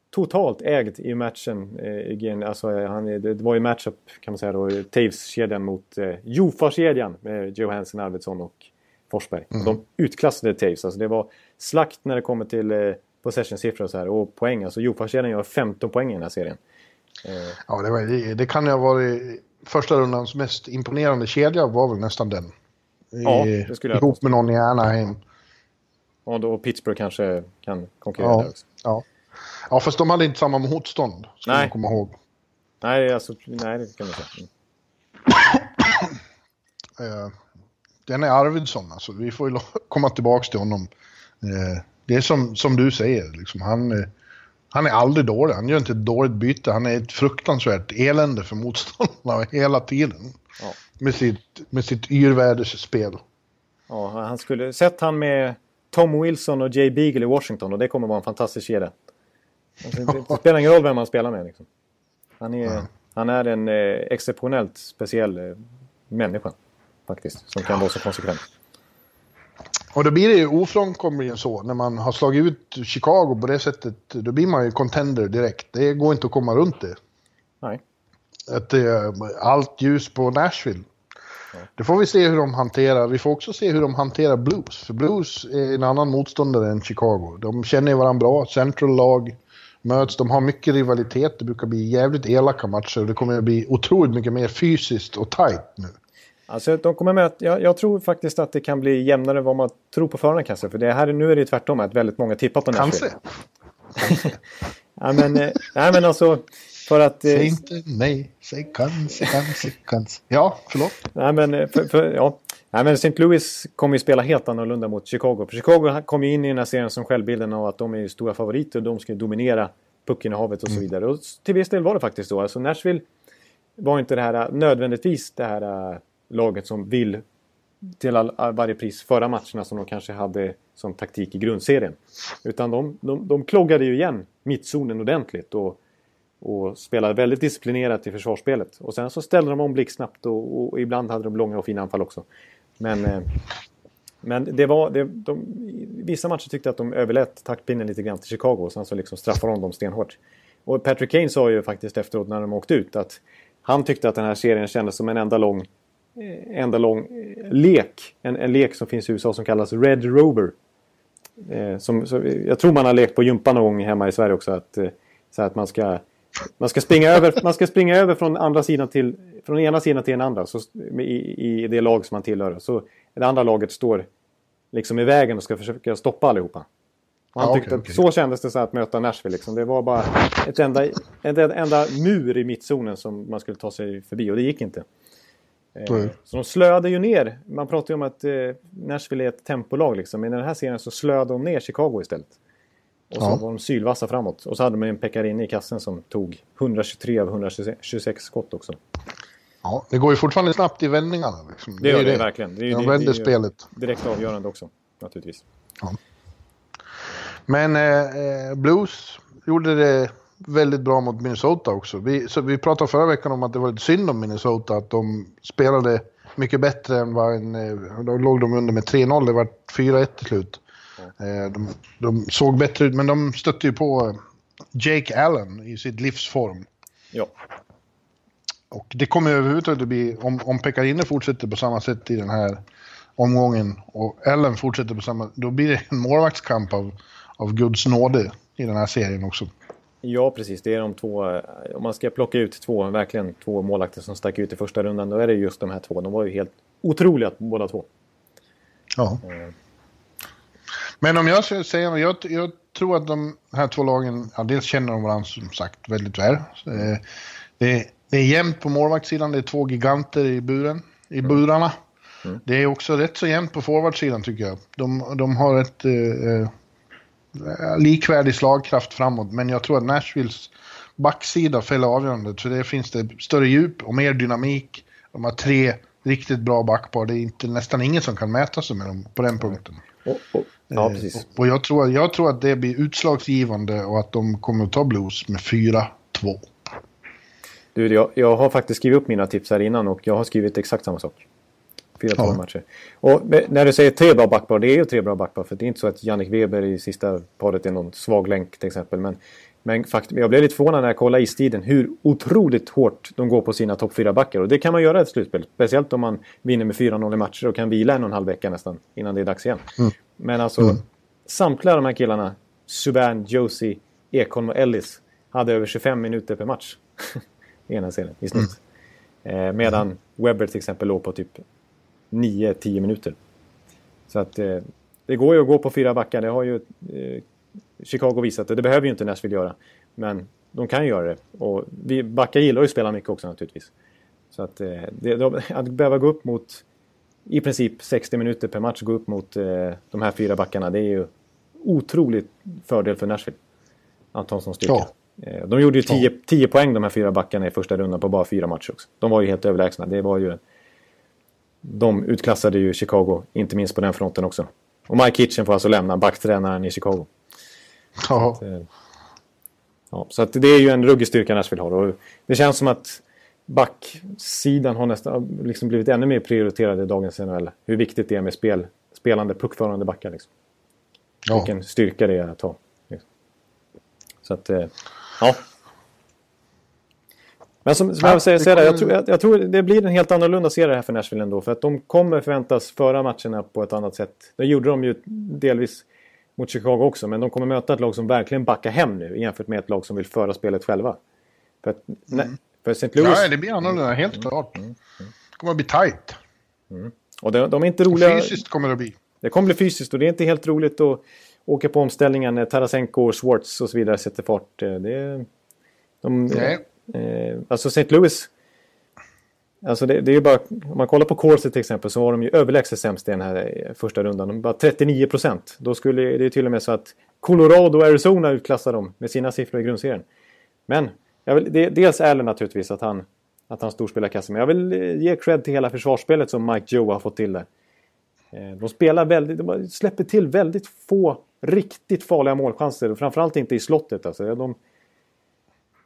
totalt ägd i matchen. Eh, alltså, han, det var ju matchup kan man säga då. Taves-kedjan mot eh, Jofa-kedjan med Johansson, Arvidsson och Forsberg. Mm. De utklassade Taves. Alltså, det var slakt när det kommer till eh, possession-siffror och så här. Och poäng. Alltså Jofa-kedjan gör 15 poäng i den här serien. Eh. Ja, det, var, det, det kan ju ha varit första rundans mest imponerande kedja var väl nästan den. Ja, det skulle jag Ihop med någon i Anaheim. Och då Pittsburgh kanske kan konkurrera ja, där också. Ja. ja, fast de hade inte samma motstånd. Ska nej. man komma ihåg. Nej, alltså, nej det kan man säga. Mm. den är Arvidsson, alltså. Vi får ju komma tillbaka till honom. Eh, det är som, som du säger, liksom, han, han är aldrig dålig. Han gör inte ett dåligt byte. Han är ett fruktansvärt elände för motståndarna hela tiden. Ja. Med sitt, med sitt yrvädersspel. Ja, han skulle sett han med Tom Wilson och Jay Beagle i Washington och det kommer vara en fantastisk kedja. Alltså, det, spelar ingen roll vem man spelar med. Liksom. Han, är, ja. han är en eh, exceptionellt speciell eh, människa. Faktiskt, som kan vara så konsekvent. Och då blir det ju ofrånkomligen så, när man har slagit ut Chicago på det sättet, då blir man ju contender direkt. Det går inte att komma runt det. Nej. Att det är allt ljus på Nashville. Ja. Det får vi se hur de hanterar. Vi får också se hur de hanterar Blues. För Blues är en annan motståndare än Chicago. De känner varandra bra. Central-lag möts. De har mycket rivalitet. Det brukar bli jävligt elaka matcher. Det kommer att bli otroligt mycket mer fysiskt och tight nu. Alltså, de kommer med, jag, jag, tror faktiskt att det kan bli jämnare vad man tror på förhand kanske. För det här, nu är det tvärtom att väldigt många tippar på Nashville. Kanske. ja, men, eh, nej, men alltså för att... Eh, Säg inte nej, säg kanske, kanske, kanske. Ja, förlåt. Nej, men, eh, för, för, ja. nej, men St. Louis kommer ju spela helt annorlunda mot Chicago. För Chicago kom ju in i den här serien som självbilden av att de är stora favoriter. De ska dominera puckinnehavet och så mm. vidare. Och till viss del var det faktiskt så. Alltså Nashville var inte det här nödvändigtvis det här laget som vill till all, varje pris föra matcherna som de kanske hade som taktik i grundserien. Utan de, de, de kloggade ju igen mittzonen ordentligt och, och spelade väldigt disciplinerat i försvarsspelet. Och sen så ställde de om blixtsnabbt och, och, ibland hade de långa och fina anfall också. Men, eh, men det var, det, de, vissa matcher tyckte att de överlät taktpinnen lite grann till Chicago och sen så liksom straffade de dem stenhårt. Och Patrick Kane sa ju faktiskt efteråt när de åkte ut att han tyckte att den här serien kändes som en enda lång enda lång eh, lek. En, en lek som finns i USA som kallas Red Rover. Eh, som, så, jag tror man har lekt på gympa någon gång hemma i Sverige också. Att, eh, så att man ska, man ska, springa, över, man ska springa över från andra sidan till från ena sidan till den andra så, i, i det lag som man tillhör. Så det andra laget står liksom i vägen och ska försöka stoppa allihopa. Och han ja, tyckte okay, att okay. så kändes det så att möta Nashville. Liksom. Det var bara ett enda, ett enda mur i mittzonen som man skulle ta sig förbi och det gick inte. Eh, så de slöade ju ner. Man pratar ju om att eh, Nashville är ett tempolag liksom. Men i den här serien så slöade de ner Chicago istället. Och så ja. var de sylvassa framåt. Och så hade man en Pekarini i kassen som tog 123 av 126 skott också. Ja, det går ju fortfarande snabbt i vändningarna. Liksom. Det, gör det, det verkligen. Det, de vänder spelet. Direkt avgörande också, naturligtvis. Ja. Men eh, eh, Blues gjorde det väldigt bra mot Minnesota också. Vi, så vi pratade förra veckan om att det var lite synd om Minnesota, att de spelade mycket bättre än vad en... Eh, då låg de under med 3-0, det var 4-1 till slut. Mm. De, de, såg bättre ut, men de stötte ju på Jake Allen i sitt livsform. Ja. Och det kommer överhuvudtaget att bli, om, om Pekarinne fortsätter på samma sätt i den här omgången och Allen fortsätter på samma, då blir det en målvaktskamp av, av Guds nåde i den här serien också. Ja, precis. Det är de två. Eh, om man ska plocka ut två, verkligen två målakter som stack ut i första rundan, då är det just de här två. De var ju helt otroliga båda två. Ja. Mm. Men om jag ska säga jag, jag tror att de här två lagen, ja, dels känner de varandra som sagt väldigt väl. Eh, det, det är jämnt på målvaktssidan, det är två giganter i buren, i mm. burarna. Mm. Det är också rätt så jämnt på forwardsidan tycker jag. De, de har ett eh, eh likvärdig slagkraft framåt, men jag tror att Nashvilles backsida fäller avgörandet, för det finns det större djup och mer dynamik. De har tre riktigt bra backpar, det är inte, nästan ingen som kan mäta sig med dem på den punkten. Oh, oh. Ja, precis. Och, och jag, tror, jag tror att det blir utslagsgivande och att de kommer att ta Blues med 4-2. Du, jag, jag har faktiskt skrivit upp mina tips här innan och jag har skrivit exakt samma sak. Fyra, ja. matcher. Och när du säger tre bra backpar, det är ju tre bra backpar. För det är inte så att Jannik Weber i sista paret är någon svag länk till exempel. Men, men fakt, jag blev lite förvånad när jag kollade istiden hur otroligt hårt de går på sina topp fyra backar. Och det kan man göra i ett slutspel. Speciellt om man vinner med 4-0 i matcher och kan vila en och en halv vecka nästan innan det är dags igen. Mm. Men alltså, mm. samtliga de här killarna, Subban, Josie, Ekholm och Ellis, hade över 25 minuter per match. i ena serien i snitt. Mm. Eh, medan Webber till exempel låg på typ 9-10 minuter. Så att eh, det går ju att gå på fyra backar. Det har ju eh, Chicago visat det. Det behöver ju inte Nashville göra. Men de kan göra det. Och vi backar gillar ju att spela mycket också naturligtvis. Så att, eh, det, att behöva gå upp mot i princip 60 minuter per match gå upp mot eh, de här fyra backarna. Det är ju otroligt fördel för Nashville. Antonsson styrka. Ja. Eh, de gjorde ju 10, 10 poäng de här fyra backarna i första rundan på bara fyra matcher också. De var ju helt överlägsna. Det var ju... De utklassade ju Chicago, inte minst på den fronten också. Och Mike Kitchen får alltså lämna backtränaren i Chicago. Ja. Så eh, ja, så att det är ju en ruggig styrka Nashville har. Och det känns som att backsidan har nästan liksom blivit ännu mer prioriterad i dagens NHL. Hur viktigt det är med spel, spelande, puckförande backar. Liksom. Ja. Vilken styrka det är att ha. Liksom. Så att, eh, Ja. Men som, som ja, jag säger, kommer... jag, tror, jag, jag, tror det blir en helt annorlunda serie här för Nashville ändå. För att de kommer förväntas föra matcherna på ett annat sätt. Det gjorde de ju delvis mot Chicago också. Men de kommer möta ett lag som verkligen backar hem nu jämfört med ett lag som vill föra spelet själva. För, att, mm. för St. Louis... Ja, det blir annorlunda, helt mm. klart. Mm. Det kommer att bli tight. Mm. Och de, de, är inte roliga... Och fysiskt kommer det att bli. Det kommer bli fysiskt och det är inte helt roligt att åka på omställningen när Tarasenko, Schwartz och så vidare sätter fart. Det är de, eh, alltså St. Louis. Alltså det, det, är ju bara, om man kollar på Corset till exempel så var de ju överlägset sämst i den här eh, första rundan. De bara 39 procent. Då skulle det är till och med så att Colorado och Arizona utklassar dem med sina siffror i grundserien. Men jag vill, det, dels Allen naturligtvis att han, att han storspelar kassen. Men jag vill eh, ge cred till hela försvarsspelet som Mike Joe har fått till det. Eh, de spelar väldigt, de släpper till väldigt få riktigt farliga målchanser. Framförallt inte i slottet. Alltså. De,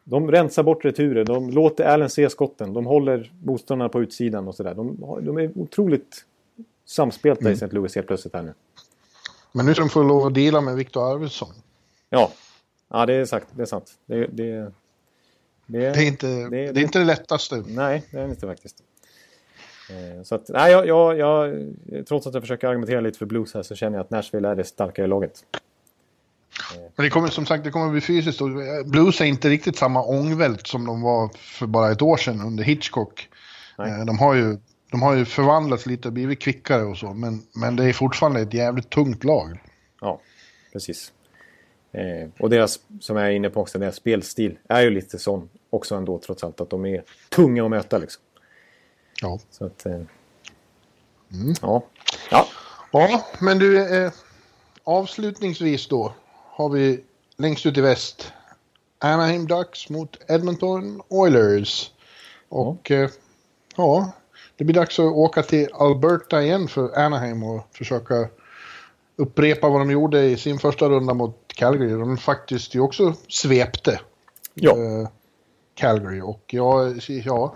de rensar bort returer, de låter Allen se skotten, de håller motståndarna på utsidan och sådär. De, de är otroligt samspelta mm. i St. Louis helt plötsligt här nu. Men nu ska de få lov att dela med Viktor Arvidsson. Ja, ja det är, sagt, det är sant. Det, det, det, det är, inte, det, det, är inte det lättaste. Nej, det är det inte faktiskt. Eh, så att, nej, jag, jag, jag, trots att jag försöker argumentera lite för Blues här så känner jag att Nashville är det starkare laget. Men det kommer som sagt det kommer bli fysiskt. Och eh, Blues är inte riktigt samma ångvält som de var för bara ett år sedan under Hitchcock. Nej. Eh, de har ju, de har ju förvandlats lite och blivit kvickare och så. Men, men det är fortfarande ett jävligt tungt lag. Ja, precis. Eh, och deras, som jag är inne på också, deras spelstil är ju lite sån också ändå trots allt. Att de är tunga att möta liksom. Ja. Så att, eh, mm. ja. ja. Ja, men du, eh, avslutningsvis då har vi längst ut i väst Anaheim Ducks mot Edmonton Oilers. Och ja. Eh, ja, det blir dags att åka till Alberta igen för Anaheim och försöka upprepa vad de gjorde i sin första runda mot Calgary. De faktiskt ju också svepte ja. eh, Calgary. Och jag, ja,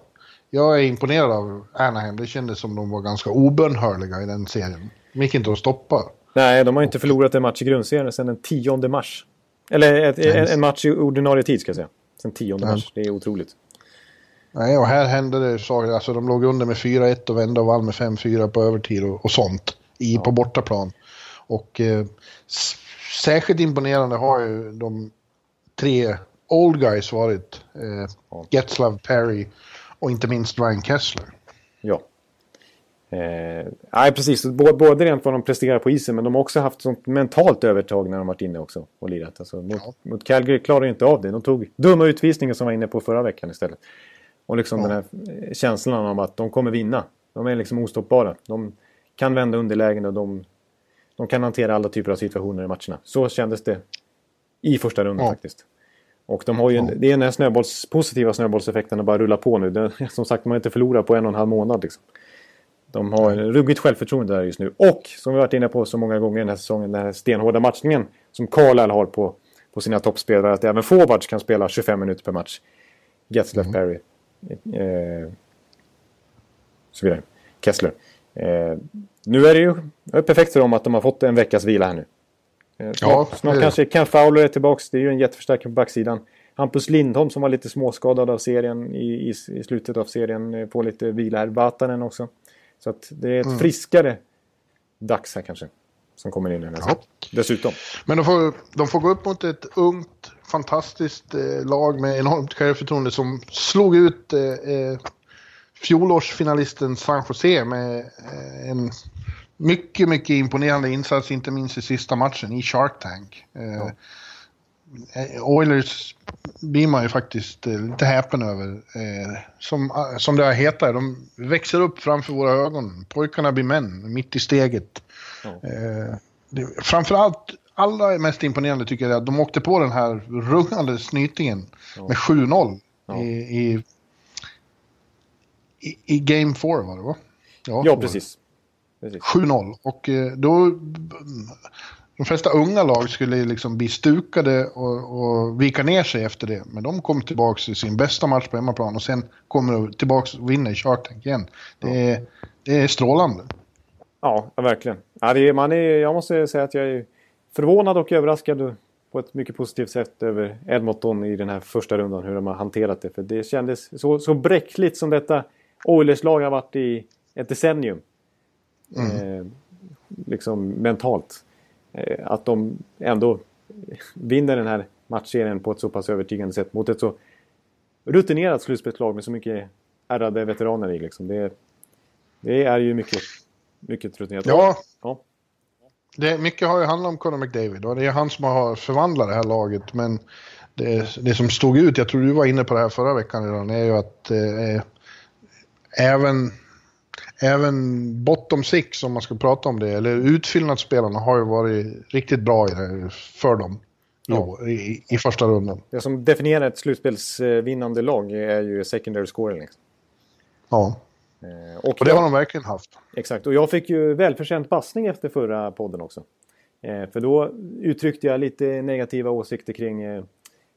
jag är imponerad av Anaheim. Det kändes som de var ganska obönhörliga i den serien. De gick inte att stoppa. Nej, de har inte förlorat en match i grundserien sedan den 10 mars. Eller ett, en, en match i ordinarie tid ska jag säga. Sen 10 mars. Det är otroligt. Nej, och här hände det saker. Alltså de låg under med 4-1 och vände och vann med 5-4 på övertid och, och sånt. I, ja. På bortaplan. Och eh, särskilt imponerande har ju de tre old guys varit. Eh. Getzlav, Perry och inte minst Ryan Kessler. Ja. Eh, nej, precis. Både rent vad de presterar på isen men de har också haft sånt mentalt övertag när de varit inne också och lirat. Alltså, mot, ja. mot Calgary klarade inte av det. De tog dumma utvisningar som var inne på förra veckan istället. Och liksom ja. den här känslan av att de kommer vinna. De är liksom ostoppbara. De kan vända underlägen och de, de kan hantera alla typer av situationer i matcherna. Så kändes det i första rundan ja. faktiskt. Och de har ju, det är den här snöbolls, positiva snöbollseffekten att bara rulla på nu. Det, som sagt, man har inte förlorat på en och en halv månad. Liksom. De har ruggigt självförtroende där just nu. Och, som vi varit inne på så många gånger den här säsongen, den här stenhårda matchningen som Carlisle har på, på sina toppspelare. Att även forwards kan spela 25 minuter per match. Getzlaff mm. Perry. Eh, så vidare. Kessler. Eh, nu är det ju perfekt för dem att de har fått en veckas vila här nu. Eh, snart, ja, snart kanske Ken Fowler är tillbaka. Det är ju en jätteförstärkning på backsidan. Hampus Lindholm som var lite småskadad av serien i, i, i slutet av serien eh, får lite vila här. Vatanen också. Så att det är ett mm. friskare dags här kanske. Som kommer in i den här ja. Dessutom. Men de får, de får gå upp mot ett ungt, fantastiskt eh, lag med enormt självförtroende som slog ut eh, eh fjolårsfinalisten San Jose med eh, en mycket, mycket imponerande insats, inte minst i sista matchen i Shark Tank. Eh, ja. Eh, Oilers blir man ju faktiskt eh, lite häpen över. Eh, som, som det heter, de växer upp framför våra ögon. Pojkarna blir män, mitt i steget. Ja. Det, framförallt, allra mest imponerande tycker jag är att de åkte på den här rungande snytingen ja. med 7-0 ja. i, i, i, Game 4 var det va? Ja, ja precis. precis. 7-0 och då de flesta unga lag skulle liksom bli stukade och, och vika ner sig efter det. Men de kom tillbaka i sin bästa match på hemmaplan och sen kommer de tillbaka och vinner i Shark Tank igen. Det är, det är strålande. Ja, verkligen. Ja, är, man är, jag måste säga att jag är förvånad och överraskad på ett mycket positivt sätt över Edmonton i den här första rundan. Hur de har hanterat det. För det kändes så, så bräckligt som detta Oilers-lag har varit i ett decennium. Mm. Eh, liksom mentalt. Eh, att de ändå vinner den här matchserien på ett så pass övertygande sätt mot ett så rutinerat slutspelslag med så mycket ärrade veteraner i. Liksom. Det, det är ju mycket, mycket rutinerat. Ja. ja. Det, mycket har ju handlat om Conor McDavid och det är han som har förvandlat det här laget. Men det, det som stod ut, jag tror du var inne på det här förra veckan redan, är ju att eh, även även bottom six, om man ska prata om det, eller utfyllnadsspelarna har ju varit riktigt bra i för dem. Ja. I, I, första rundan. Det som definierar ett slutspelsvinnande lag är ju secondary scoring. Liksom. Ja. Eh, och, och, det har de verkligen haft. Exakt, och jag fick ju välförtjänt passning efter förra podden också. Eh, för då uttryckte jag lite negativa åsikter kring eh,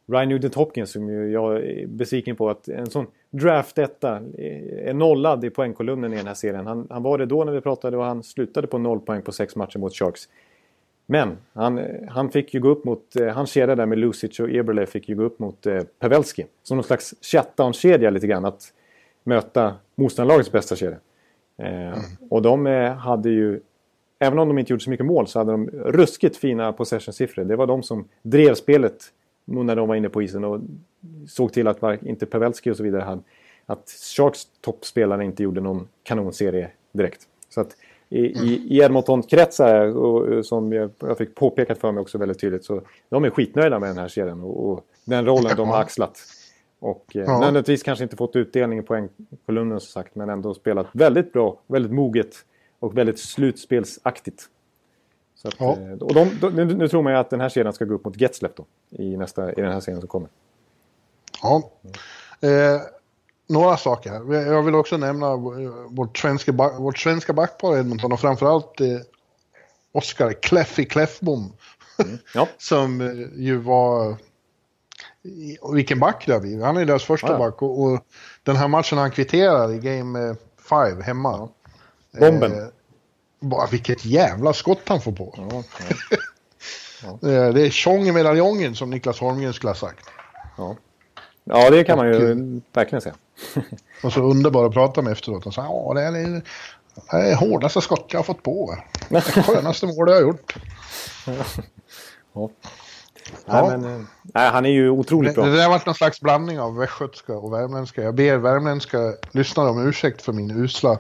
Ryan Nugent Hopkins som ju jag är besviken på att en sån draft detta är eh, nollad i poängkolumnen i den här serien. Han, han, var det då när vi pratade och han slutade på noll poäng på sex matcher mot Sharks. Men han, eh, han fick ju gå upp mot, eh, hans kedja där med Lucic och Eberle fick ju gå upp mot eh, Pavelski. Som någon slags shutdown-kedja lite grann. Att möta motståndarlagets bästa kedja. Eh. Och de eh, hade ju, även om de inte gjorde så mycket mål så hade de ruskigt fina possession-siffror. Det var de som drev spelet när de var inne på isen och såg till att inte Pavelski och så vidare hade, att Sharks toppspelare inte gjorde någon kanonserie direkt. Så att i, i, i Edmonton-kretsar, och, som jag, jag fick påpekat för mig också väldigt tydligt, så de är skitnöjda med den här serien och, och den rollen de har axlat. Och eh, ja. nödvändigtvis kanske inte fått utdelning i poängkolumnen som sagt. Men ändå spelat väldigt bra, väldigt moget och väldigt slutspelsaktigt. Så att, ja. Eh, och de, de, nu, nu, tror man ju att den här serien ska gå upp mot Getzlef då. I, nästa, I den här serien som kommer. Ja. Eh, några saker. Jag vill också nämna vårt svenska, vårt svenska backpar Edmonton och framförallt eh, Oskar Kleffi Kläffbom. Mm. Ja. som eh, ju var... Vilken back det blivit. Han är deras första ja. back och, och, den här matchen han kvitterar i Game 5 hemma. Bomben. Eh, bara vilket jävla skott han får på. Ja, ja. det är tjong i medaljongen som Niklas Holmgren skulle ha sagt. Ja, ja det kan man ju och, verkligen säga. och så underbar att prata med efteråt. Och så, ja, det är det, är hårdaste skott jag har fått på. Det skönaste mål jag har gjort. ja. Nej, men, eh, nej, han är ju otroligt bra. Det, det har varit någon slags blandning av västgötska och värmländska. Jag ber värmländska lyssnare om ursäkt för min usla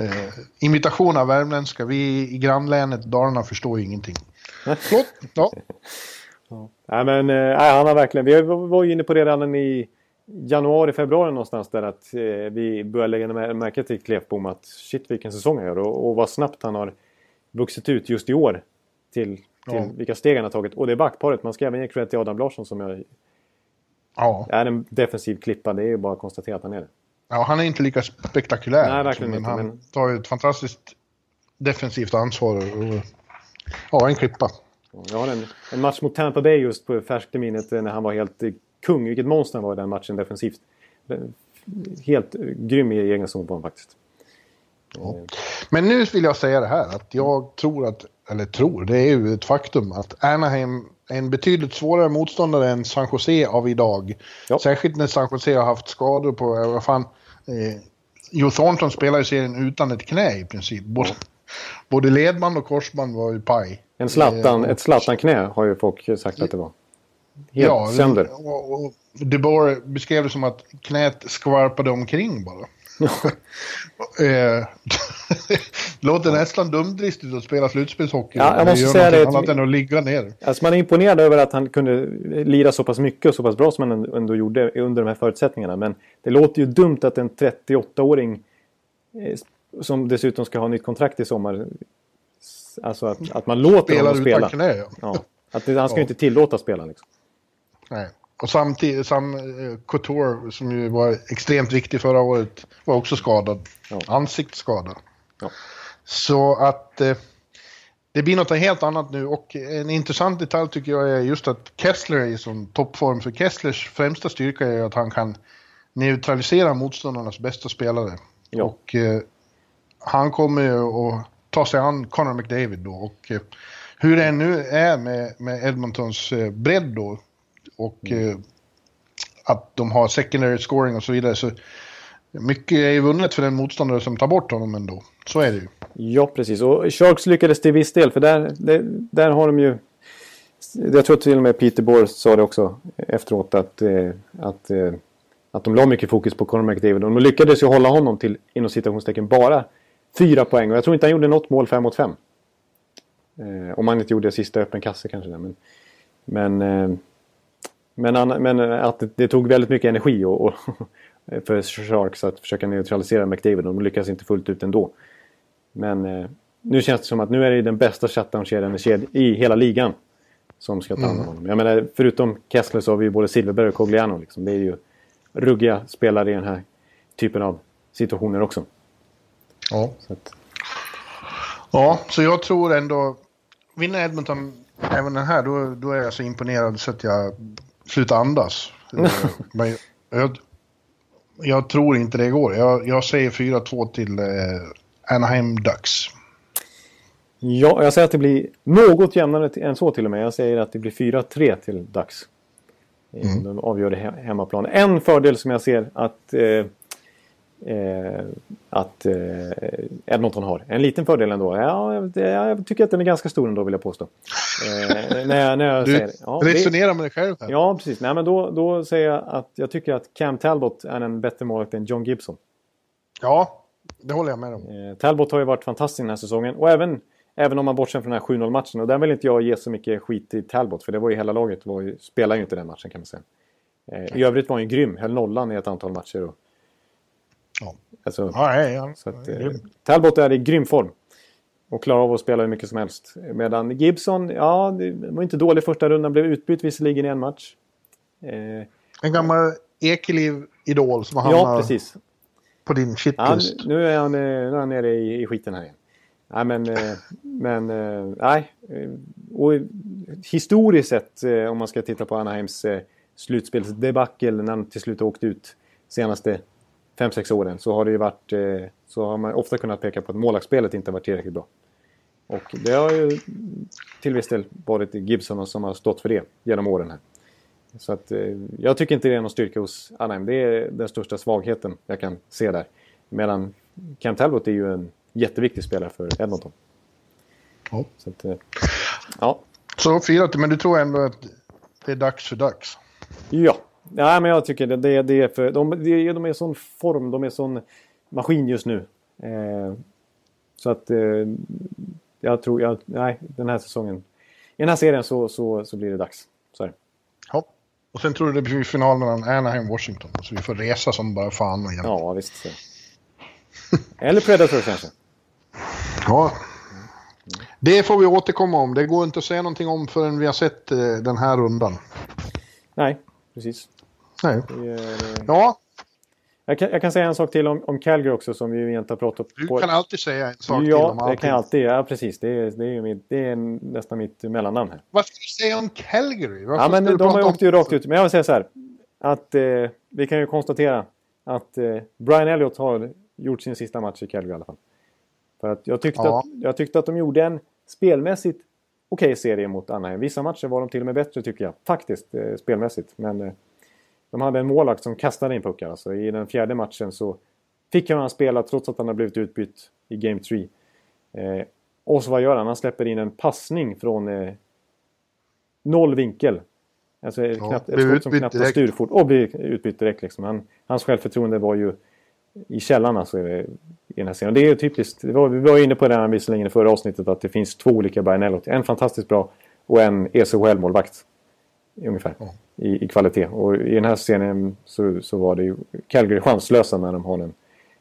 Eh, imitation av värmländska. Vi i grannlänet Dalarna förstår ju ingenting. Förlåt? Ja. ja. Nej, men eh, han har verkligen... Vi var ju inne på det redan i januari, februari någonstans där att eh, vi började lägga märke till Klefbom att shit vilken säsong han gör och, och vad snabbt han har vuxit ut just i år till, till ja. vilka steg han har tagit. Och det är backparet. Man ska även ge cred till Adam Larsson som jag, ja. är en defensiv klippa. Det är ju bara att konstatera att han är det. Ja, han är inte lika spektakulär. Nej, verkligen men inte. Han men... tar ju ett fantastiskt defensivt ansvar. Och, ja, en klippa. Ja, en, en match mot Tampa Bay just på färskt i minnet när han var helt kung. Vilket monster han var i den matchen defensivt. Helt grym i egen zon på honom faktiskt. Ja. Men nu vill jag säga det här att jag tror att, eller tror, det är ju ett faktum att Anaheim är en betydligt svårare motståndare än San Jose av idag. Ja. Särskilt när San Jose har haft skador på, vad fan, Eh, Joe Thornton spelar ju serien utan ett knä i princip. Både, både ledband och korsband var ju paj. En slattan, eh, ett Zlatan-knä har ju folk sagt att det var. Helt ja, sönder. Och, och DeBoer beskrev det som att knät skvarpade omkring bara. eh, låter nästan dumdristigt att spela slutspelshockey. Ja, jag måste det säga det. annat än att ligga ner. Alltså man är imponerad över att han kunde lira så pass mycket och så pass bra som han ändå gjorde under de här förutsättningarna. Men det låter ju dumt att en 38-åring eh, som dessutom ska ha nytt kontrakt i sommar. Alltså att, att man låter Spelar honom spela. Knä, ja. ja. Att det, han ska ju inte tillåta spela liksom. Nej. Och samtidigt, sam, eh, Couture som ju var extremt viktig förra året var också skadad. Ja. Ansiktsskadad. Ja. Så att eh, det blir något helt annat nu och en intressant detalj tycker jag är just att Kessler är i sån toppform. För Kesslers främsta styrka är att han kan neutralisera motståndarnas bästa spelare. Ja. Och eh, han kommer ju att ta sig an Connor McDavid då. Och eh, hur det nu är med, med Edmontons eh, bredd då och mm. eh, att de har secondary scoring och så vidare. Så mycket är ju vunnet för den motståndare som tar bort honom ändå. Så är det ju. Ja, precis. Och Sharks lyckades till viss del. För där, där, där har de ju... Jag tror till och med Peter Bohr sa det också efteråt att, eh, att, eh, att de la mycket fokus på Conor McDavid. Och de lyckades ju hålla honom till, inom citationstecken, bara fyra poäng. Och jag tror inte han gjorde något mål fem mot fem. Eh, om han inte gjorde sista öppen kasse kanske. Men, men, eh, men, men att det, det, tog väldigt mycket energi och, och för Sharks att försöka neutralisera McDavid. De lyckas inte fullt ut ändå. Men eh, nu känns det som att nu är det den bästa shutdown-kedjan i hela ligan. Som ska ta hand om mm. honom. Jag menar, förutom Kessler så har vi ju både Silverberg och Cogliano. Liksom. Det är ju ruggiga spelare i den här typen av situationer också. Ja. Så att... Ja, så jag tror ändå... Vinner Edmonton även den här, då, då är jag så imponerad så att jag slutar andas. Men jag, jag, tror inte det går. Jag, jag säger 4-2 till eh, Anaheim Ducks. Ja, jag säger att det blir något jämnare än så till och med. Jag säger att det blir 4-3 till Ducks. Mm. De avgör det hemmaplan. En fördel som jag ser att, eh, eh, att eh, Edmonton har. En liten fördel ändå. Ja, jag, tycker att den är ganska stor ändå vill jag påstå. Eh, när jag, när jag du säger, ja, resonerar med dig själv här. Ja, precis. Nej, men då, då säger jag att jag tycker att Cam Talbot är en bättre målvakt än John Gibson. Ja, det håller jag med om. Eh, Talbot har ju varit fantastisk den här säsongen. Och även, även om man bortser från den här 7-0 matchen. Och där vill inte jag ge så mycket skit till Talbot. För det var ju hela laget var ju, spelade ju inte den matchen kan man säga. Eh, I övrigt var han ju grym. Höll nollan i ett antal matcher. Och, Ja. alltså, Ja, ja. så att, eh, Talbot är i grym form. Och klarar av att spela hur mycket som helst. Medan Gibson, ja, det var inte dålig första rundan. Blev utbytt visserligen i en match. Eh, En gammal Ekeliv-idol som har ja, precis. på din Ja, shitlist. nu är han, eh, nu är han nere i, i skiten här igen. Nej, men... eh, men eh, nej. Och historiskt sett, om man ska titta på Anaheims slutspelsdebacle när han till slut åkte ut senaste 5-6 åren så har det ju varit... eh, Så har man ofta kunnat peka på att målvaktsspelet inte varit tillräckligt bra. Och det har ju till viss del varit Gibson som har stått för det genom åren här. Så att eh, jag tycker inte det är någon styrka hos Anaheim. Det är den största svagheten jag kan se där. Medan Cam Talbot är ju en jätteviktig spelare för Edmonton. Ja. Så att, eh, ja. Så fyra till, men du tror ändå att det är dags för dags? Ja. Nej, men jag tycker det, det, det är för... De, de, de är i sån form, de är sån maskin just nu. Eh, så att eh, jag tror... Jag, nej, den här säsongen... I den här serien så, så, så blir det dags. Så är det. Ja. Och sen tror du det blir final mellan Anaheim och Washington. Så vi får resa som bara fan igen. Ja, visst. Så. Eller Predator kanske. Ja. Det får vi återkomma om. Det går inte att säga någonting om förrän vi har sett eh, den här rundan. Nej, precis. Nej. Det är, Ja, Jag kan, jag kan säga en sak till om, om Calgary också som vi inte har pratat du på. kan alltid säga en sak till ja, om det allting. kan jag alltid. Ja, precis. Det är, det är, ju mitt, det är nästan mitt mellannamn här. Vad ska du säga om Calgary? Varför Ja, men du de har om- åkt ju rakt ut. Men jag vill säga så här. Att eh, vi kan ju konstatera att eh, Brian Elliott har gjort sin sista match i Calgary i alla fall. För att jag tyckte, Ja. att, jag tyckte att de gjorde en spelmässigt okej serie mot Anaheim. Vissa matcher var de till och med bättre tycker jag. Faktiskt, eh, spelmässigt. Men eh, de hade en målvakt som kastade in puckar. Alltså, I den fjärde matchen så fick han spela trots att han har blivit utbytt i Game 3. Eh, och så vad gör han? Han släpper in en passning från eh, noll vinkel. Alltså knappt, ett skott som knappt var styrfort. Och blir utbytt direkt. Liksom. Han, hans självförtroende var ju i källan alltså, i den här serien. Det är ju typiskt. Var, vi var inne på det här visserligen i förra avsnittet att det finns två olika Brian Elliott. En fantastiskt bra och en ECHL-målvakt. Ungefär. I, I kvalitet. Och i den här serien så, så var det ju Calgary chanslösa när de har en,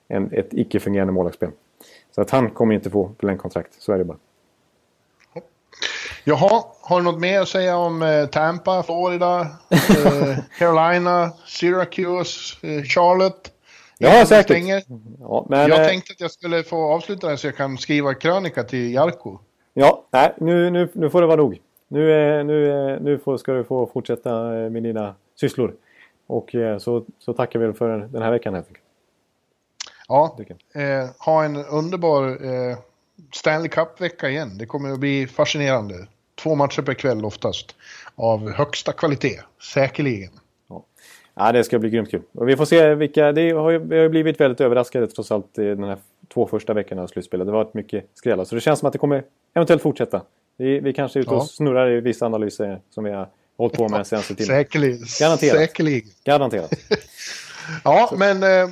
en, ett icke-fungerande målvaktsspel. Så att han kommer inte få kontrakt. Så är det bara. Jaha, har du något mer att säga om eh, Tampa, Florida, eh, Carolina, Syracuse, eh, Charlotte? Ja, vi säkert. stänger? Ja, men, Jag eh, tänkte att jag skulle få avsluta den så jag kan skriva krönika till Jarko. Ja, nej, nu, nu, nu får det vara nog. Nu, nu, nu får, ska du få fortsätta eh, med dina sysslor. Och eh, så, så tackar vi för den här veckan helt enkelt. Ja, eh, ha en underbar eh, Stanley Cup-vecka igen. Det kommer att bli fascinerande. Två matcher per kväll oftast. Av högsta kvalitet, säkerligen. Ja, det ska bli grymt kul. Och vi får se vilka... Det har ju, vi har blivit väldigt överraskade trots allt i den här två första veckorna av slutspelet. Det har varit mycket skrällar. Så det känns som att det kommer eventuellt fortsätta. Vi, vi kanske är ute och Ja. snurrar i vissa analyser som vi har hållit på med senaste timmen. Säkerligen. Garanterat. Säkerligen. Garanterat. Ja, men eh,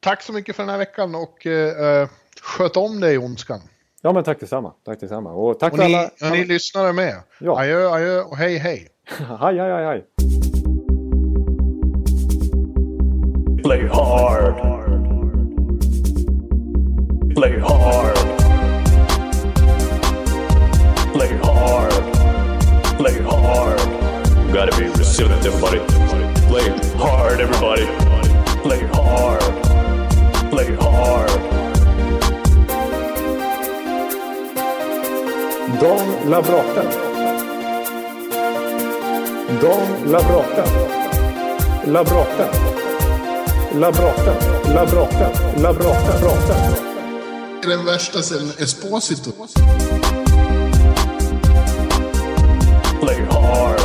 tack så mycket för den här veckan och eh, eh, sköt om dig ondskan. Ja, men tack detsamma. Tack detsamma. Och tack Och ni, alla... och ni lyssnare med. Ja. Adjö, adjö och hej hej. Hej, hej, hej, hej. Play hard. Play hard. Hard. Play hard. Gotta be resilient, everybody. Play hard, everybody. Play hard. Play hard. Don Labrata. Don Labrata. Labrata. Labrata. Labrata. Labrata. Labrata. Den värsta sen Esposito. Play hard.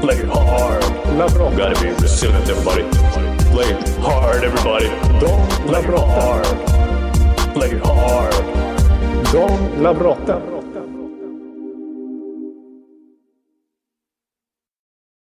Play hard. Labrata. Gotta be resilient, everybody. Play hard, everybody. Don't. Play hard. Play hard. Don't Don Labrata.